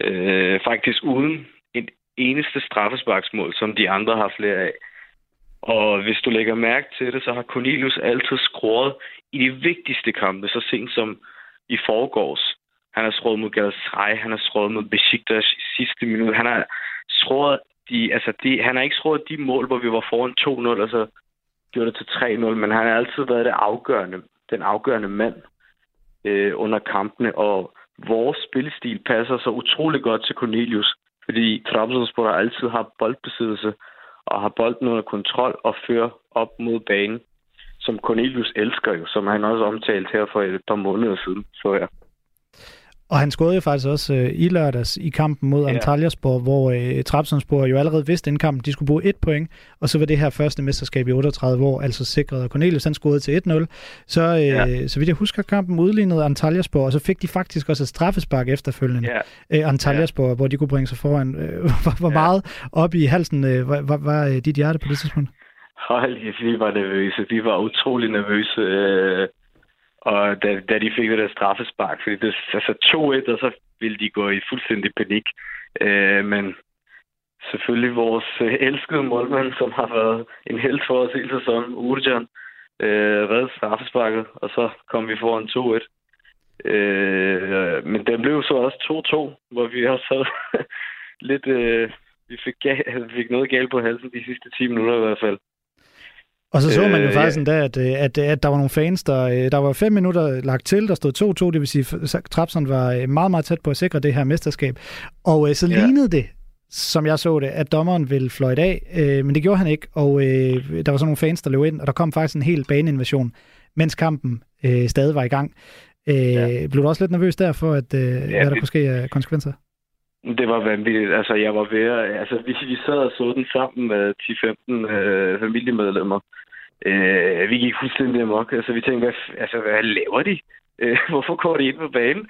Øh, faktisk uden et eneste straffesparksmål, som de andre har flere af. Og hvis du lægger mærke til det, så har Cornelius altid scoret i de vigtigste kampe, så sent som i forgårs. Han har skåret mod Galatasaray, han har skåret mod Besiktas i sidste minut. Han har skåret de, altså de, han har ikke skåret de mål, hvor vi var foran 2-0, og så gjorde det til 3-0, men han har altid været det afgørende, den afgørende mand øh, under kampene, og vores spillestil passer så utrolig godt til Cornelius, fordi Trabzonspor altid har boldbesiddelse og har bolden under kontrol og fører op mod banen, som Cornelius elsker jo, som han også omtalte her for et par måneder siden, så ja. Og han skårede jo faktisk også øh, i lørdags i kampen mod ja. Antalyaspor, hvor øh, Trabzonspor jo allerede vidste inden kampen, de skulle bruge et point, og så var det her første mesterskab i 38, hvor altså sikrede og Cornelius han scorede til 1-0. Så, øh, ja. så vidt jeg husker kampen udlignede Antalyaspor, og så fik de faktisk også et straffespark efterfølgende. Ja. Øh, Antalyaspor, ja. hvor de kunne bringe sig foran. Øh, hvor, hvor ja. meget op i halsen øh, var, var, var øh, dit hjerte på det tidspunkt? Hold, vi var nervøse. Vi var utrolig nervøse. Øh og da, da de fik det der straffespark, fordi det altså 2-1, og så ville de gå i fuldstændig panik. Øh, men selvfølgelig vores øh, elskede målmand, som har været en held for os hele sæsonen, Urjan, øh, redde straffesparket, og så kom vi foran 2-1. Øh, men den blev så også 2-2, hvor vi også havde lidt... Øh, vi fik, vi fik noget galt på halsen de sidste 10 minutter i hvert fald. Og så så man jo øh, faktisk ja. endda, at, øh, at, at der var nogle fans, der, øh, der var fem minutter lagt til, der stod 2-2, det vil sige, Trapsen var meget, meget tæt på at sikre det her mesterskab. Og så ja. lignede det, som jeg så det, at dommeren ville fløjte af, øh, men det gjorde han ikke, og øh, der var så nogle fans, der løb ind, og der kom faktisk en hel baneinvasion, mens kampen øh, stadig var i gang. Øh, ja. Blev du også lidt nervøs derfor, at øh, ja, hvad der det... kunne ske af konsekvenser? Det var vanvittigt. Altså, jeg var ved at, Altså, vi, vi sad og så den sammen med 10-15 øh, familiemedlemmer. Øh, vi gik fuldstændig amok. Altså, vi tænkte, hvad, altså, hvad laver de? Øh, hvorfor går de ind på banen?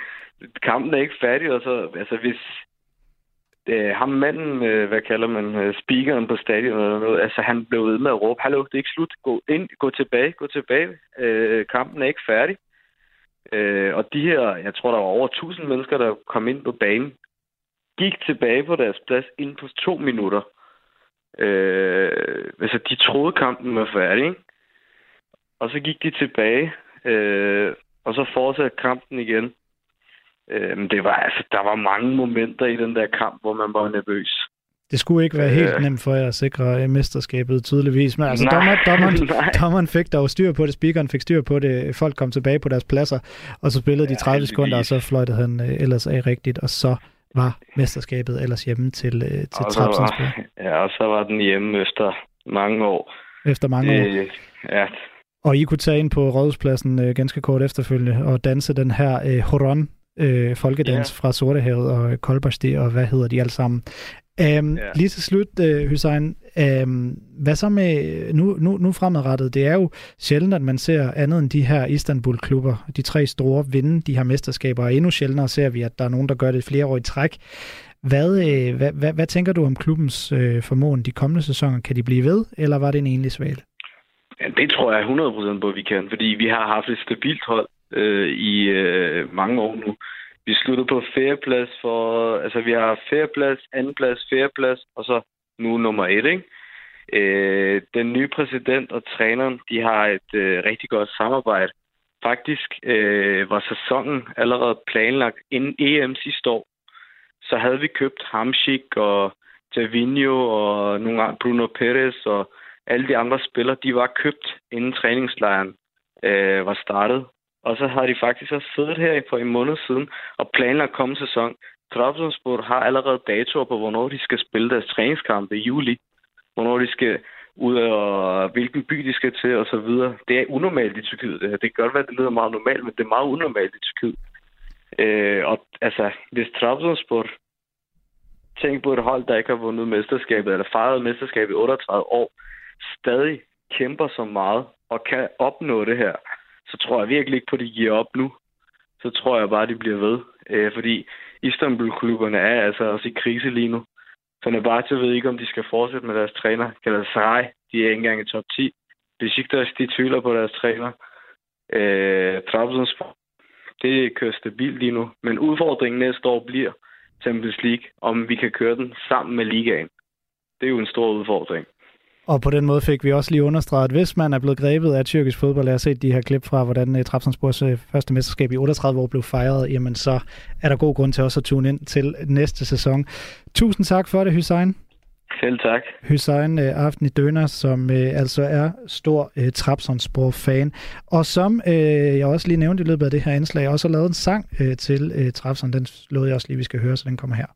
Kampen er ikke færdig, og så... Altså, hvis... Øh, ham manden, øh, hvad kalder man, øh, speakeren på stadion eller noget, altså han blev ved med at råbe, hallo, det er ikke slut, gå ind, gå tilbage, gå tilbage, øh, kampen er ikke færdig. Øh, og de her, jeg tror, der var over 1000 mennesker, der kom ind på banen, gik tilbage på deres plads inden på to minutter. Øh, altså, de troede, kampen var færdig, ikke? Og så gik de tilbage, øh, og så fortsatte kampen igen. Øh, men det var, altså, der var mange momenter i den der kamp, hvor man var nervøs. Det skulle ikke være helt øh. nemt for jer at sikre øh, mesterskabet, tydeligvis. Men altså, nej, dommer, dommeren, dommeren fik dog styr på det, speakeren fik styr på det, folk kom tilbage på deres pladser, og så spillede ja, de 30 sekunder, og så fløjtede han øh, ellers af rigtigt, og så var mesterskabet ellers hjemme til, øh, til Trapsensborg. Ja, og så var den hjemme efter mange år. Efter mange det, år. Ja. Og I kunne tage ind på Rådhuspladsen øh, ganske kort efterfølgende og danse den her øh, Horon øh, folkedans ja. fra Sortehavet og Kolbersti og hvad hedder de alle sammen. Um, ja. Lige til slut, uh, Hussein, Øh, hvad så med nu, nu, nu fremadrettet? Det er jo sjældent, at man ser andet end de her Istanbul-klubber, de tre store, vinde de her mesterskaber, og endnu sjældnere ser vi, at der er nogen, der gør det flere år i træk. Hvad, øh, hvad, hvad, hvad tænker du om klubbens øh, formåen de kommende sæsoner? Kan de blive ved, eller var det en enlig svale? Ja, det tror jeg 100% på, at vi kan, fordi vi har haft et stabilt hold øh, i øh, mange år nu. Vi sluttede på fjerdeplads for... Altså, vi har fjerdeplads, andenplads, fjerdeplads, og så nu nummer et, ikke? Øh, den nye præsident og træneren, de har et øh, rigtig godt samarbejde. Faktisk øh, var sæsonen allerede planlagt inden EM sidste år. Så havde vi købt Hamsik og Javinho og nogle andre, Bruno Perez og alle de andre spillere, de var købt inden træningslejren øh, var startet. Og så har de faktisk også siddet her for en måned siden og planlagt kommende sæson. Trabzonspor har allerede datoer på, hvornår de skal spille deres træningskampe i juli. Hvornår de skal ud og hvilken by de skal til og så videre. Det er unormalt i Tyrkiet. Det, her. det kan godt være, at det lyder meget normalt, men det er meget unormalt i Tyrkiet. Øh, og altså, hvis Trabzonspor tænk på et hold, der ikke har vundet mesterskabet, eller fejret mesterskabet i 38 år, stadig kæmper så meget og kan opnå det her, så tror jeg virkelig ikke på, at de giver op nu. Så tror jeg bare, at de bliver ved. Øh, fordi Istanbul-klubberne er altså også i krise lige nu. Fenerbahce ved ikke, om de skal fortsætte med deres træner. Galatasaray, de er ikke engang i top 10. Besiktas, de tvivler på deres træner. Øh, Trabzonspor, det kører stabilt lige nu. Men udfordringen næste år bliver Champions League, om vi kan køre den sammen med ligaen. Det er jo en stor udfordring. Og på den måde fik vi også lige understreget, at hvis man er blevet grebet af tyrkisk fodbold, jeg har set de her klip fra, hvordan uh, Trabzonspors uh, første mesterskab i 38 år blev fejret, jamen så er der god grund til også at tune ind til næste sæson. Tusind tak for det, Hussein. Selv tak. Hussein uh, Aften i Døner, som uh, altså er stor uh, Trabzonspor-fan, og som uh, jeg også lige nævnte i løbet af det her indslag, også har lavet en sang uh, til uh, Trabzon. Den lovede jeg også lige, vi skal høre, så den kommer her.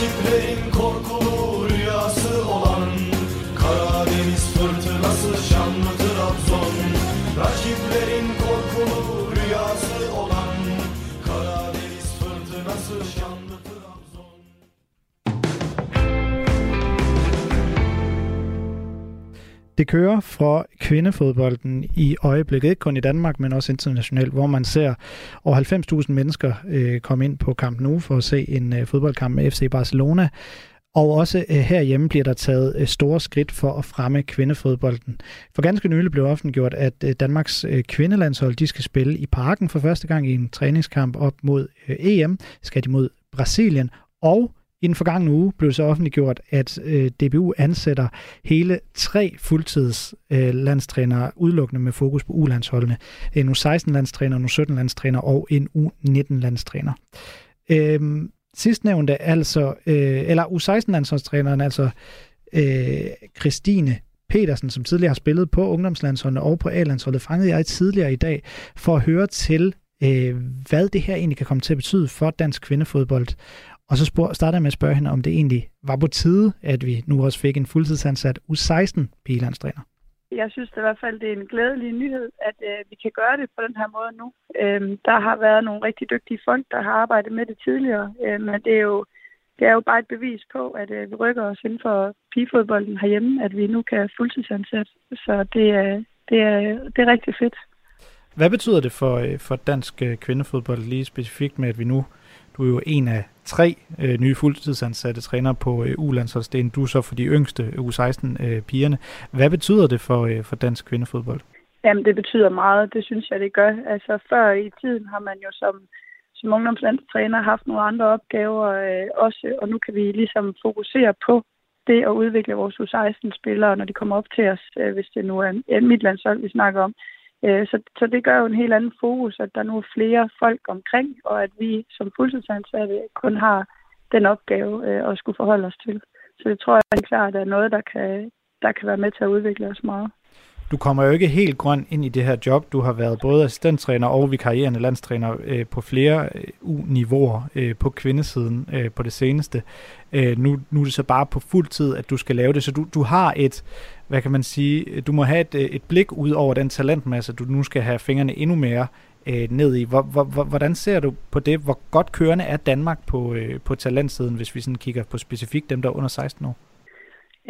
Rakiplerin korku Det kører fra kvindefodbolden i øjeblikket, ikke kun i Danmark, men også internationalt, hvor man ser over 90.000 mennesker øh, komme ind på Camp Nou for at se en øh, fodboldkamp med FC Barcelona. Og også øh, herhjemme bliver der taget øh, store skridt for at fremme kvindefodbolden. For ganske nylig blev offentliggjort, at øh, Danmarks øh, kvindelandshold de skal spille i parken for første gang i en træningskamp op mod øh, EM. Skal de mod Brasilien, og i den forgangne uge blev det så offentliggjort, at øh, DBU ansætter hele tre fuldtids øh, landstrænere, udelukkende med fokus på U-landsholdene. Øh, en U16-landstræner, en U17-landstræner og en U19-landstræner. Øh, sidstnævnte, altså, øh, eller U16-landsholdstræneren, altså øh, Christine Petersen, som tidligere har spillet på ungdomslandsholdene og på A-landsholdet, fangede jeg tidligere i dag for at høre til, øh, hvad det her egentlig kan komme til at betyde for dansk kvindefodbold. Og så spurg, starter jeg med at spørge hende, om det egentlig var på tide, at vi nu også fik en fuldtidsansat U16 pigelandstræner. Jeg synes det i hvert fald, det er en glædelig nyhed, at øh, vi kan gøre det på den her måde nu. Øhm, der har været nogle rigtig dygtige folk, der har arbejdet med det tidligere, øh, men det er jo det er jo bare et bevis på, at øh, vi rykker os inden for pigefodbolden herhjemme, at vi nu kan fuldtidsansætte. Så det er, det er, det er rigtig fedt. Hvad betyder det for, øh, for dansk øh, kvindefodbold lige specifikt med, at vi nu du er jo en af tre øh, nye fuldtidsansatte trænere på øh, U-landsholdsdelen. Du så for de yngste U16-pigerne. Øh, Hvad betyder det for, øh, for dansk kvindefodbold? Jamen, det betyder meget. Det synes jeg, det gør. Altså, før i tiden har man jo som, som ungdomslandstræner haft nogle andre opgaver øh, også, og nu kan vi ligesom fokusere på det at udvikle vores U16-spillere, når de kommer op til os, øh, hvis det nu er en midtlandshold, vi snakker om. Øh, Øh, så, så det gør jo en helt anden fokus, at der nu er flere folk omkring, og at vi som fuldtidsansatte kun har den opgave øh, at skulle forholde os til. Så det tror jeg helt klart er noget, der kan, der kan være med til at udvikle os meget. Du kommer jo ikke helt grøn ind i det her job. Du har været både assistenttræner og vikarierende landstræner øh, på flere øh, U-niveauer øh, på kvindesiden øh, på det seneste. Øh, nu, nu er det så bare på fuld tid, at du skal lave det. Så du, du har et, hvad kan man sige, du må have et, øh, et blik ud over den talentmasse, du nu skal have fingrene endnu mere øh, ned i. Hvor, hvor, hvordan ser du på det? Hvor godt kørende er Danmark på, øh, på talentsiden, hvis vi sådan kigger på specifikt dem, der er under 16 år?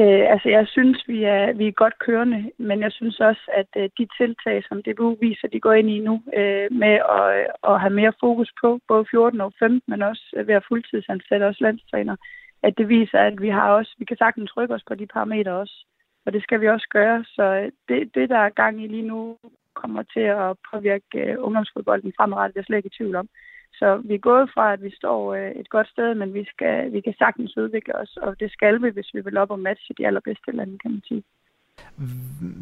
Øh, altså, jeg synes, vi er, vi er godt kørende, men jeg synes også, at øh, de tiltag, som DBU viser, de går ind i nu, øh, med at, øh, at have mere fokus på både 14 og 15, men også ved at fuldtidsansætte os landstræner, at det viser, at vi har også, vi kan sagtens rykke os på de parametre også, og det skal vi også gøre. Så øh, det, det der er gang i lige nu, kommer til at påvirke øh, ungdomsfodbolden fremadrettet, det er slet ikke i tvivl om. Så vi er gået fra, at vi står øh, et godt sted, men vi, skal, vi kan sagtens udvikle os, og det skal vi, hvis vi vil op og matche de allerbedste lande, kan man sige.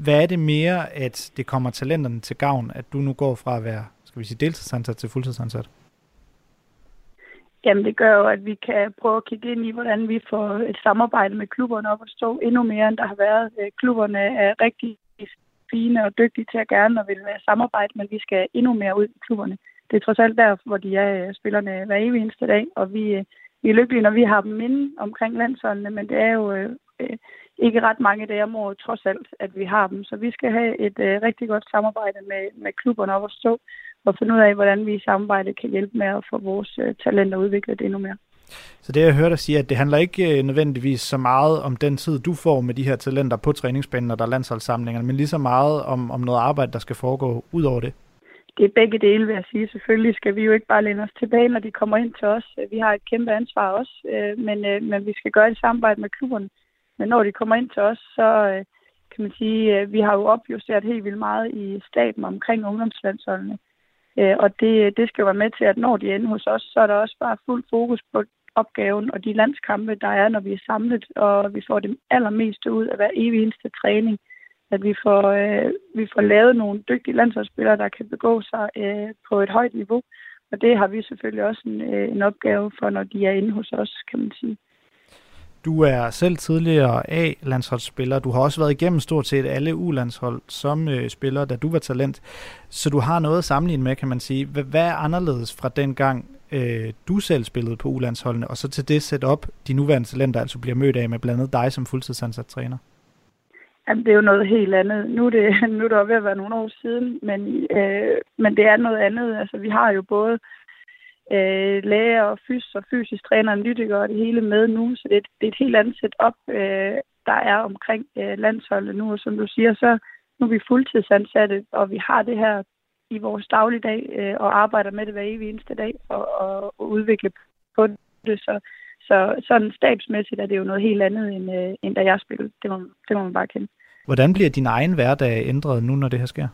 Hvad er det mere, at det kommer talenterne til gavn, at du nu går fra at være skal vi sige, deltidsansat til fuldtidsansat? Jamen det gør jo, at vi kan prøve at kigge ind i, hvordan vi får et samarbejde med klubberne op og stå endnu mere, end der har været. Øh, klubberne er rigtig fine og dygtige til at gerne og vil være samarbejde, men vi skal endnu mere ud i klubberne det er trods alt der, hvor de er øh, spillerne hver evig eneste dag, og vi, øh, vi er lykkelige, når vi har dem inde omkring landsholdene, men det er jo øh, øh, ikke ret mange dage om året, trods alt, at vi har dem. Så vi skal have et øh, rigtig godt samarbejde med, med klubberne op at stå, og finde ud af, hvordan vi i samarbejde kan hjælpe med at få vores øh, talenter udviklet endnu mere. Så det, jeg hørte dig sige, at det handler ikke nødvendigvis så meget om den tid, du får med de her talenter på træningsbanen, når der er landsholdssamlinger, men lige så meget om, om noget arbejde, der skal foregå ud over det det er begge dele, vil jeg sige. Selvfølgelig skal vi jo ikke bare læne os tilbage, når de kommer ind til os. Vi har et kæmpe ansvar også, øh, men, øh, men vi skal gøre det samarbejde med klubberne. Men når de kommer ind til os, så øh, kan man sige, at vi har jo opjusteret helt vildt meget i staten omkring ungdomslandsholdene. Øh, og det, det skal jo være med til, at når de ender hos os, så er der også bare fuld fokus på opgaven og de landskampe, der er, når vi er samlet, og vi får det allermeste ud af hver evig eneste træning at vi får, øh, vi får lavet nogle dygtige landsholdsspillere, der kan begå sig øh, på et højt niveau. Og det har vi selvfølgelig også en, øh, en opgave for, når de er inde hos os, kan man sige. Du er selv tidligere A-landsholdsspiller. Du har også været igennem stort set alle U-landshold som øh, spiller, da du var talent. Så du har noget at sammenligne med, kan man sige. Hvad er anderledes fra den gang, øh, du selv spillede på U-landsholdene, og så til det setup, de nuværende talenter altså bliver mødt af med blandt andet dig som fuldtidsansat træner? Jamen, det er jo noget helt andet. Nu er det, nu er det ved at være nogle år siden, men, øh, men det er noget andet. Altså, vi har jo både øh, læger og fys og fysisk træner, analytikere og det hele med nu, så det er, det er et helt andet setup, øh, der er omkring øh, landsholdet nu. Og som du siger, så nu er vi fuldtidsansatte, og vi har det her i vores dagligdag øh, og arbejder med det hver evig eneste dag og, og, og udvikle på det. Så, så sådan stabsmæssigt er det jo noget helt andet, end, øh, end da jeg spillede. Det må, det må man bare kende. Hvordan bliver din egen hverdag ændret nu, når det her sker?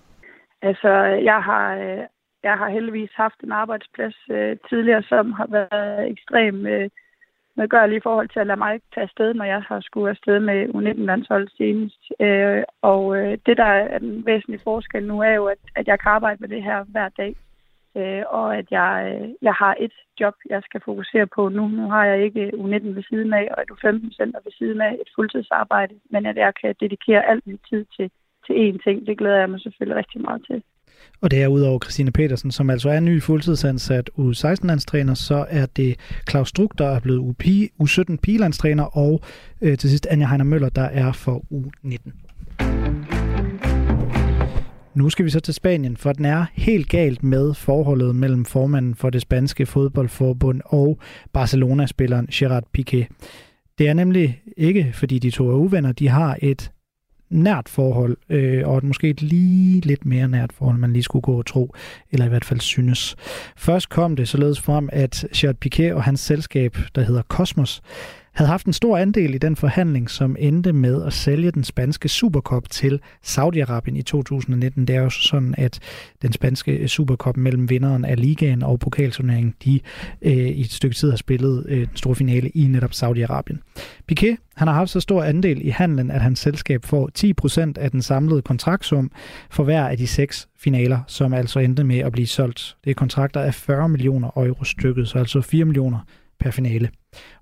Altså, jeg har, øh, jeg har heldigvis haft en arbejdsplads øh, tidligere, som har været ekstremt øh, medgørlig i forhold til at lade mig tage afsted, når jeg har skulle afsted med U19-landsholdet senest. Øh, og øh, det, der er den væsentlige forskel nu, er jo, at, at jeg kan arbejde med det her hver dag. Øh, og at jeg, øh, jeg har et job, jeg skal fokusere på nu. Nu har jeg ikke U19 ved siden af, og et U15-center ved siden af et fuldtidsarbejde, men at jeg kan dedikere al min tid til, til én ting, det glæder jeg mig selvfølgelig rigtig meget til. Og det er udover Christine Petersen, som altså er ny fuldtidsansat U16-landstræner, så er det Claus Struk, der er blevet U17 pigelandstræner, og øh, til sidst Anja Heiner Møller, der er for U19. Nu skal vi så til Spanien, for den er helt galt med forholdet mellem formanden for det spanske fodboldforbund og Barcelona-spilleren Gerard Piqué. Det er nemlig ikke, fordi de to er uvenner, de har et nært forhold, øh, og et måske et lige lidt mere nært forhold, man lige skulle gå og tro, eller i hvert fald synes. Først kom det således frem, at Gerard Piquet og hans selskab, der hedder Cosmos, havde haft en stor andel i den forhandling, som endte med at sælge den spanske Supercup til Saudi-Arabien i 2019. Det er jo sådan, at den spanske Supercup mellem vinderen af ligaen og pokalturneringen, de øh, i et stykke tid har spillet øh, den store finale i netop Saudi-Arabien. Piquet han har haft så stor andel i handlen, at hans selskab får 10% af den samlede kontraktsum for hver af de seks finaler, som altså endte med at blive solgt. Det er kontrakter af 40 millioner euro stykket, så altså 4 millioner per finale.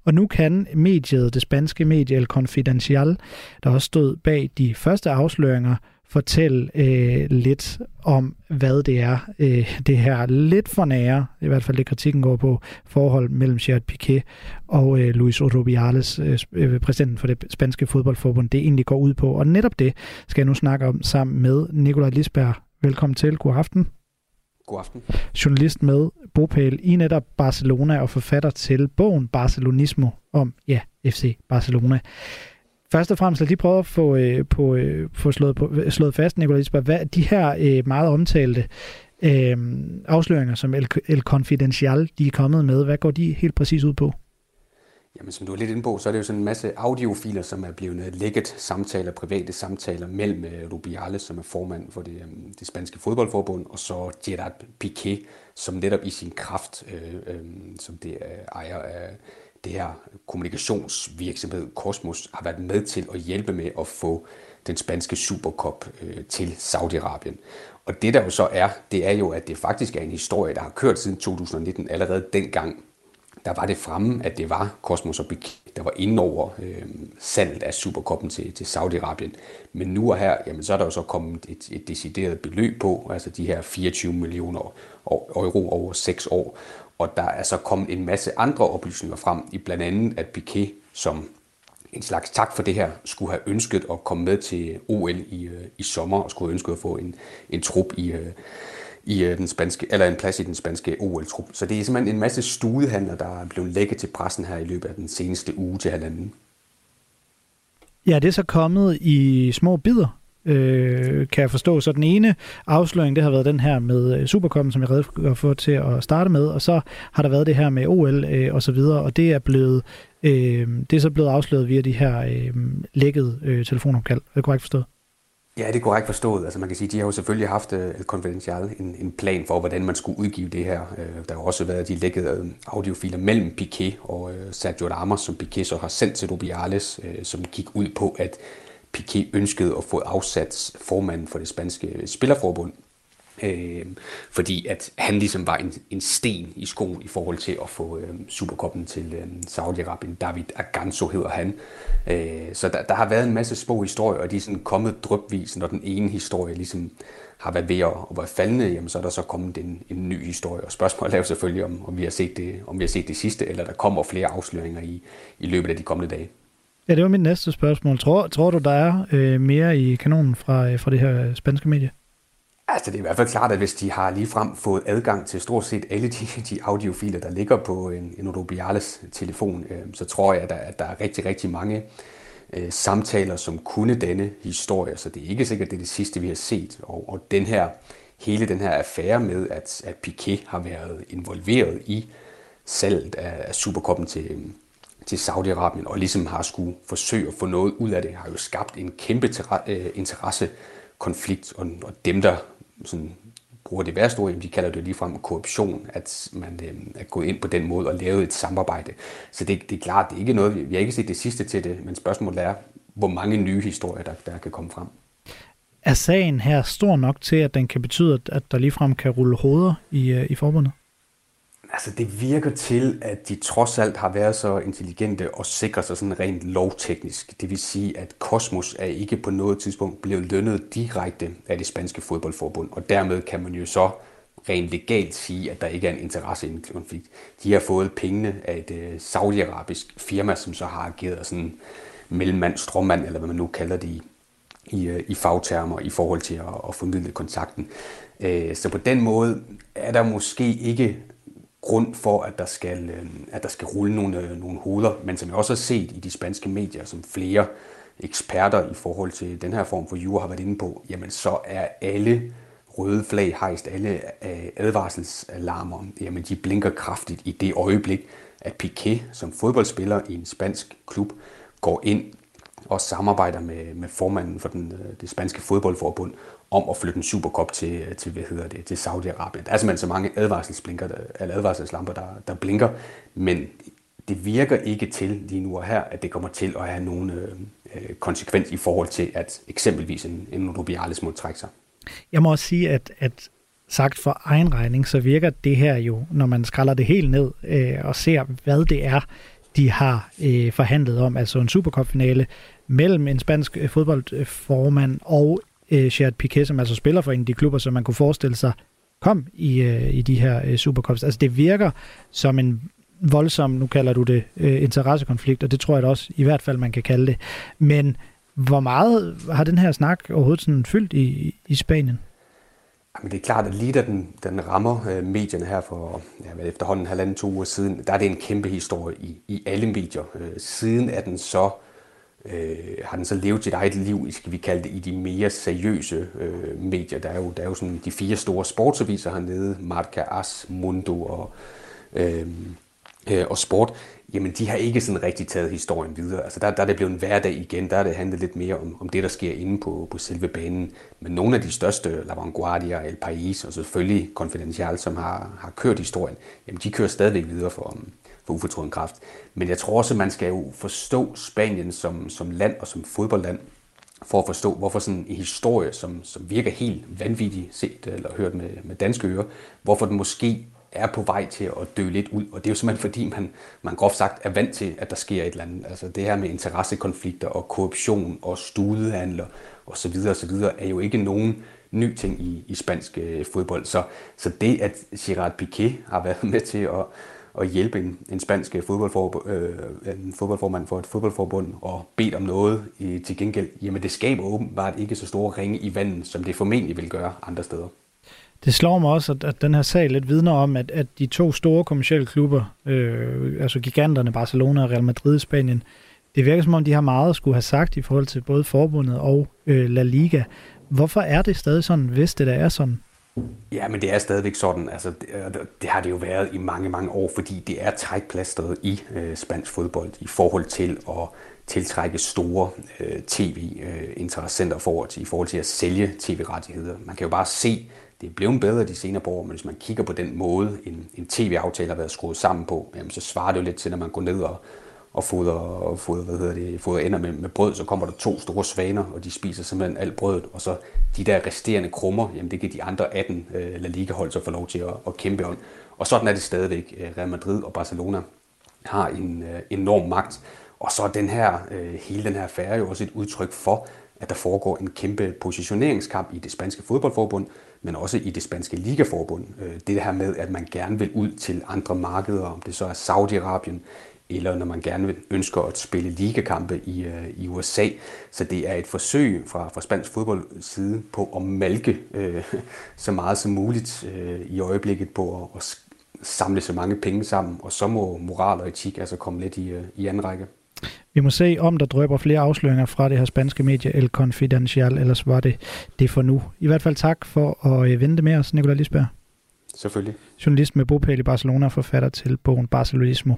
Og nu kan mediet, det spanske medie El Confidencial, der også stod bag de første afsløringer, fortælle øh, lidt om, hvad det er, øh, det her lidt for nære, i hvert fald det kritikken går på, forhold mellem Gerard Piqué og øh, Luis Rubiales, øh, øh, præsidenten for det spanske fodboldforbund, det egentlig går ud på. Og netop det skal jeg nu snakke om sammen med Nikolaj Lisberg. Velkommen til. God aften. God aften. Journalist med bopæl i netop Barcelona og forfatter til bogen Barcelonismo om, ja, FC Barcelona. Først og fremmest lad lige prøve at få, øh, på, øh, få slået, på, slået fast, Nicolai Isberg, hvad de her øh, meget omtalte øh, afsløringer, som El, El Confidencial de er kommet med, hvad går de helt præcis ud på? Jamen, som du er lidt inde på, så er det jo sådan en masse audiofiler, som er blevet øh, lækket samtaler, private samtaler mellem øh, Rubiales, som er formand for det, øh, det spanske fodboldforbund, og så Gerard Piqué, som netop i sin kraft, øh, øh, som det øh, ejer af det her kommunikationsvirksomhed Cosmos, har været med til at hjælpe med at få den spanske Supercup øh, til Saudi-Arabien. Og det der jo så er, det er jo, at det faktisk er en historie, der har kørt siden 2019, allerede dengang der var det fremme, at det var Cosmos og Big, der var inde over øh, salget af Superkoppen til, til Saudi-Arabien. Men nu og her, jamen, så er der jo så kommet et, et decideret beløb på, altså de her 24 millioner euro over 6 år. Og der er så kommet en masse andre oplysninger frem, i blandt andet at Piquet, som en slags tak for det her, skulle have ønsket at komme med til OL i, øh, i sommer, og skulle have ønsket at få en, en trup i, øh, i øh, den spanske, eller en plads i den spanske OL-trup. Så det er simpelthen en masse studehandler, der er blevet lækket til pressen her i løbet af den seneste uge til halvanden. Ja, det er så kommet i små bidder, øh, kan jeg forstå. Så den ene afsløring, det har været den her med øh, Supercoppen, som jeg redde for til at starte med, og så har der været det her med OL øh, og så videre, og det er blevet øh, det er så blevet afsløret via de her øh, lækkede øh, telefonopkald. Er det korrekt forstået? Ja, det er korrekt forstået. Altså man kan sige, de har jo selvfølgelig haft øh, uh, Confidential en, en plan for, hvordan man skulle udgive det her. Øh, der har også været de lækkede øh, audiofiler mellem Piqué og Sergio Ramos, som Piqué så har sendt til Rubiales, som gik ud på, at Piqué ønskede at få afsat formanden for det spanske spillerforbund, Øh, fordi at han ligesom var en, en sten i skoen i forhold til at få øh, Superkoppen til øh, Saudi-Arabien. David Aganso hedder han. Øh, så der, der har været en masse små historier, og de er sådan kommet drøbvis, når den ene historie ligesom har været ved at, at være faldende, jamen så er der så kommet en, en ny historie. Og spørgsmålet er jo selvfølgelig, om, om, vi har set det, om vi har set det sidste, eller der kommer flere afsløringer i, i løbet af de kommende dage. Ja, det var mit næste spørgsmål. Tror, tror du, der er øh, mere i kanonen fra, øh, fra det her spanske medie? Altså, det er i hvert fald klart, at hvis de har ligefrem fået adgang til stort set alle de, de audiofiler, der ligger på en, en Rubiales telefon, øh, så tror jeg, at der, at der er rigtig, rigtig mange øh, samtaler, som kunne denne historie, så det er ikke sikkert, det er det sidste, vi har set. Og, og den her, hele den her affære med, at, at Piquet har været involveret i salget af, af Superkoppen til, øh, til Saudi-Arabien, og ligesom har skulle forsøge at få noget ud af det, har jo skabt en kæmpe øh, interessekonflikt, og, og dem, der sådan, bruger det værste ord, de kalder det ligefrem korruption, at man øh, er gået ind på den måde og lavet et samarbejde. Så det, det er klart, det er ikke noget, vi har ikke set det sidste til det, men spørgsmålet er, hvor mange nye historier, der, der kan komme frem. Er sagen her stor nok til, at den kan betyde, at der ligefrem kan rulle hoveder i, øh, i forbundet? Altså, det virker til, at de trods alt har været så intelligente og sikrer sig sådan rent lovteknisk. Det vil sige, at Kosmos er ikke på noget tidspunkt blevet lønnet direkte af det spanske fodboldforbund, og dermed kan man jo så rent legalt sige, at der ikke er en interesse i en konflikt. De har fået pengene af et øh, saudiarabisk firma, som så har ageret sådan mellemmand, stråmand, eller hvad man nu kalder det i, i, øh, i fagtermer, i forhold til at, at formidle kontakten. Øh, så på den måde er der måske ikke grund for, at der skal, øh, at der skal rulle nogle, øh, nogle hoveder. Men som jeg også har set i de spanske medier, som flere eksperter i forhold til den her form for jura har været inde på, jamen så er alle røde flag hejst, alle øh, advarselsalarmer, jamen de blinker kraftigt i det øjeblik, at Piqué som fodboldspiller i en spansk klub går ind og samarbejder med, med formanden for den, det spanske fodboldforbund om at flytte en Supercup til, øh, til, hvad hedder det, til Saudi-Arabien. Der er simpelthen så mange advarselsblinker, eller advarselslamper, der, der blinker, men det virker ikke til lige nu og her, at det kommer til at have nogen øh, øh, konsekvens i forhold til, at eksempelvis en, en Rubiales må trække sig. Jeg må også sige, at, at sagt for egen regning, så virker det her jo, når man skræller det helt ned øh, og ser, hvad det er, de har øh, forhandlet om, altså en supercupfinale mellem en spansk øh, fodboldformand og øh, Gerard Piquet, som altså spiller for en af de klubber, som man kunne forestille sig kom i, øh, i de her øh, Supercups. Altså det virker som en voldsom, nu kalder du det, øh, interessekonflikt, og det tror jeg da også i hvert fald, man kan kalde det. Men hvor meget har den her snak overhovedet sådan fyldt i, i Spanien? Jamen det er klart, at lige da den, den rammer øh, medierne her for ja, efterhånden halvanden to uger siden, der er det en kæmpe historie i, i alle medier. Øh, siden er den så øh, Øh, har den så levet sit eget liv, skal vi kalde det, i de mere seriøse øh, medier. Der er, jo, der er jo sådan de fire store sportsaviser hernede, Marca, As, Mundo og, øh, øh, og Sport. Jamen, de har ikke sådan rigtig taget historien videre. Altså, der, der er det blevet en hverdag igen. Der er det handlet lidt mere om, om det, der sker inde på, på selve banen. Men nogle af de største, La Vanguardia, El País og selvfølgelig Confidential, som har, har kørt historien, jamen, de kører stadigvæk videre for, for ufortrøden kraft. Men jeg tror også, at man skal jo forstå Spanien som, som land og som fodboldland, for at forstå, hvorfor sådan en historie, som, som virker helt vanvittig set eller hørt med, med danske ører, hvorfor den måske er på vej til at dø lidt ud. Og det er jo simpelthen fordi, man, man groft sagt er vant til, at der sker et eller andet. Altså det her med interessekonflikter og korruption og studehandler osv. videre, er jo ikke nogen ny ting i, i spansk øh, fodbold. Så, så det, at Gerard Piqué har været med til at, at hjælpe en, en spansk øh, fodboldfor, øh, en fodboldformand for et fodboldforbund og bedt om noget i, til gengæld, jamen det skaber åbenbart ikke så store ringe i vandet, som det formentlig vil gøre andre steder. Det slår mig også, at, at den her sag lidt vidner om, at, at de to store kommersielle klubber, øh, altså giganterne Barcelona og Real Madrid i Spanien, det virker som om, de har meget at skulle have sagt i forhold til både forbundet og øh, La Liga. Hvorfor er det stadig sådan, hvis det der er sådan? Ja, men det er stadigvæk sådan. Altså, det, det har det jo været i mange, mange år, fordi det er trækplasteret i øh, spansk fodbold i forhold til at tiltrække store øh, tv-interessenter øh, for, i forhold til at sælge tv-rettigheder. Man kan jo bare se, det er blevet bedre de senere år, men hvis man kigger på den måde, en, en tv-aftale har været skruet sammen på, jamen, så svarer det jo lidt til, når man går ned og, og fodrer, og fodrer, hvad hedder det, fodrer ender med, med brød, så kommer der to store svaner, og de spiser simpelthen alt brødet, og så de der resterende krummer, jamen det kan de andre 18 øh, La Liga-hold så få lov til at, at kæmpe om. Og sådan er det stadigvæk. Øh, Real Madrid og Barcelona har en øh, enorm magt, og så er den her, øh, hele den her affære jo også et udtryk for, at der foregår en kæmpe positioneringskamp i det spanske fodboldforbund, men også i det spanske ligaforbund. Øh, det her med, at man gerne vil ud til andre markeder, om det så er Saudi-Arabien, eller når man gerne ønsker at spille ligakampe i, øh, i USA. Så det er et forsøg fra, fra spansk fodboldside på at malke øh, så meget som muligt øh, i øjeblikket på at, at samle så mange penge sammen, og så må moral og etik altså komme lidt i, øh, i anden række. Vi må se, om der drøber flere afsløringer fra det her spanske medie El Confidencial, ellers var det det for nu. I hvert fald tak for at øh, vente med os, Nicolai Lisberg. Selvfølgelig. Journalist med bopæl i Barcelona og forfatter til bogen Barcelonismo.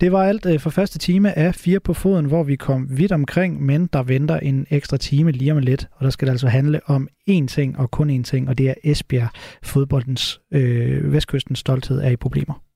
Det var alt øh, for første time af Fire på Foden, hvor vi kom vidt omkring, men der venter en ekstra time lige om lidt, og der skal det altså handle om én ting og kun én ting, og det er Esbjerg, fodboldens øh, vestkystens stolthed er i problemer.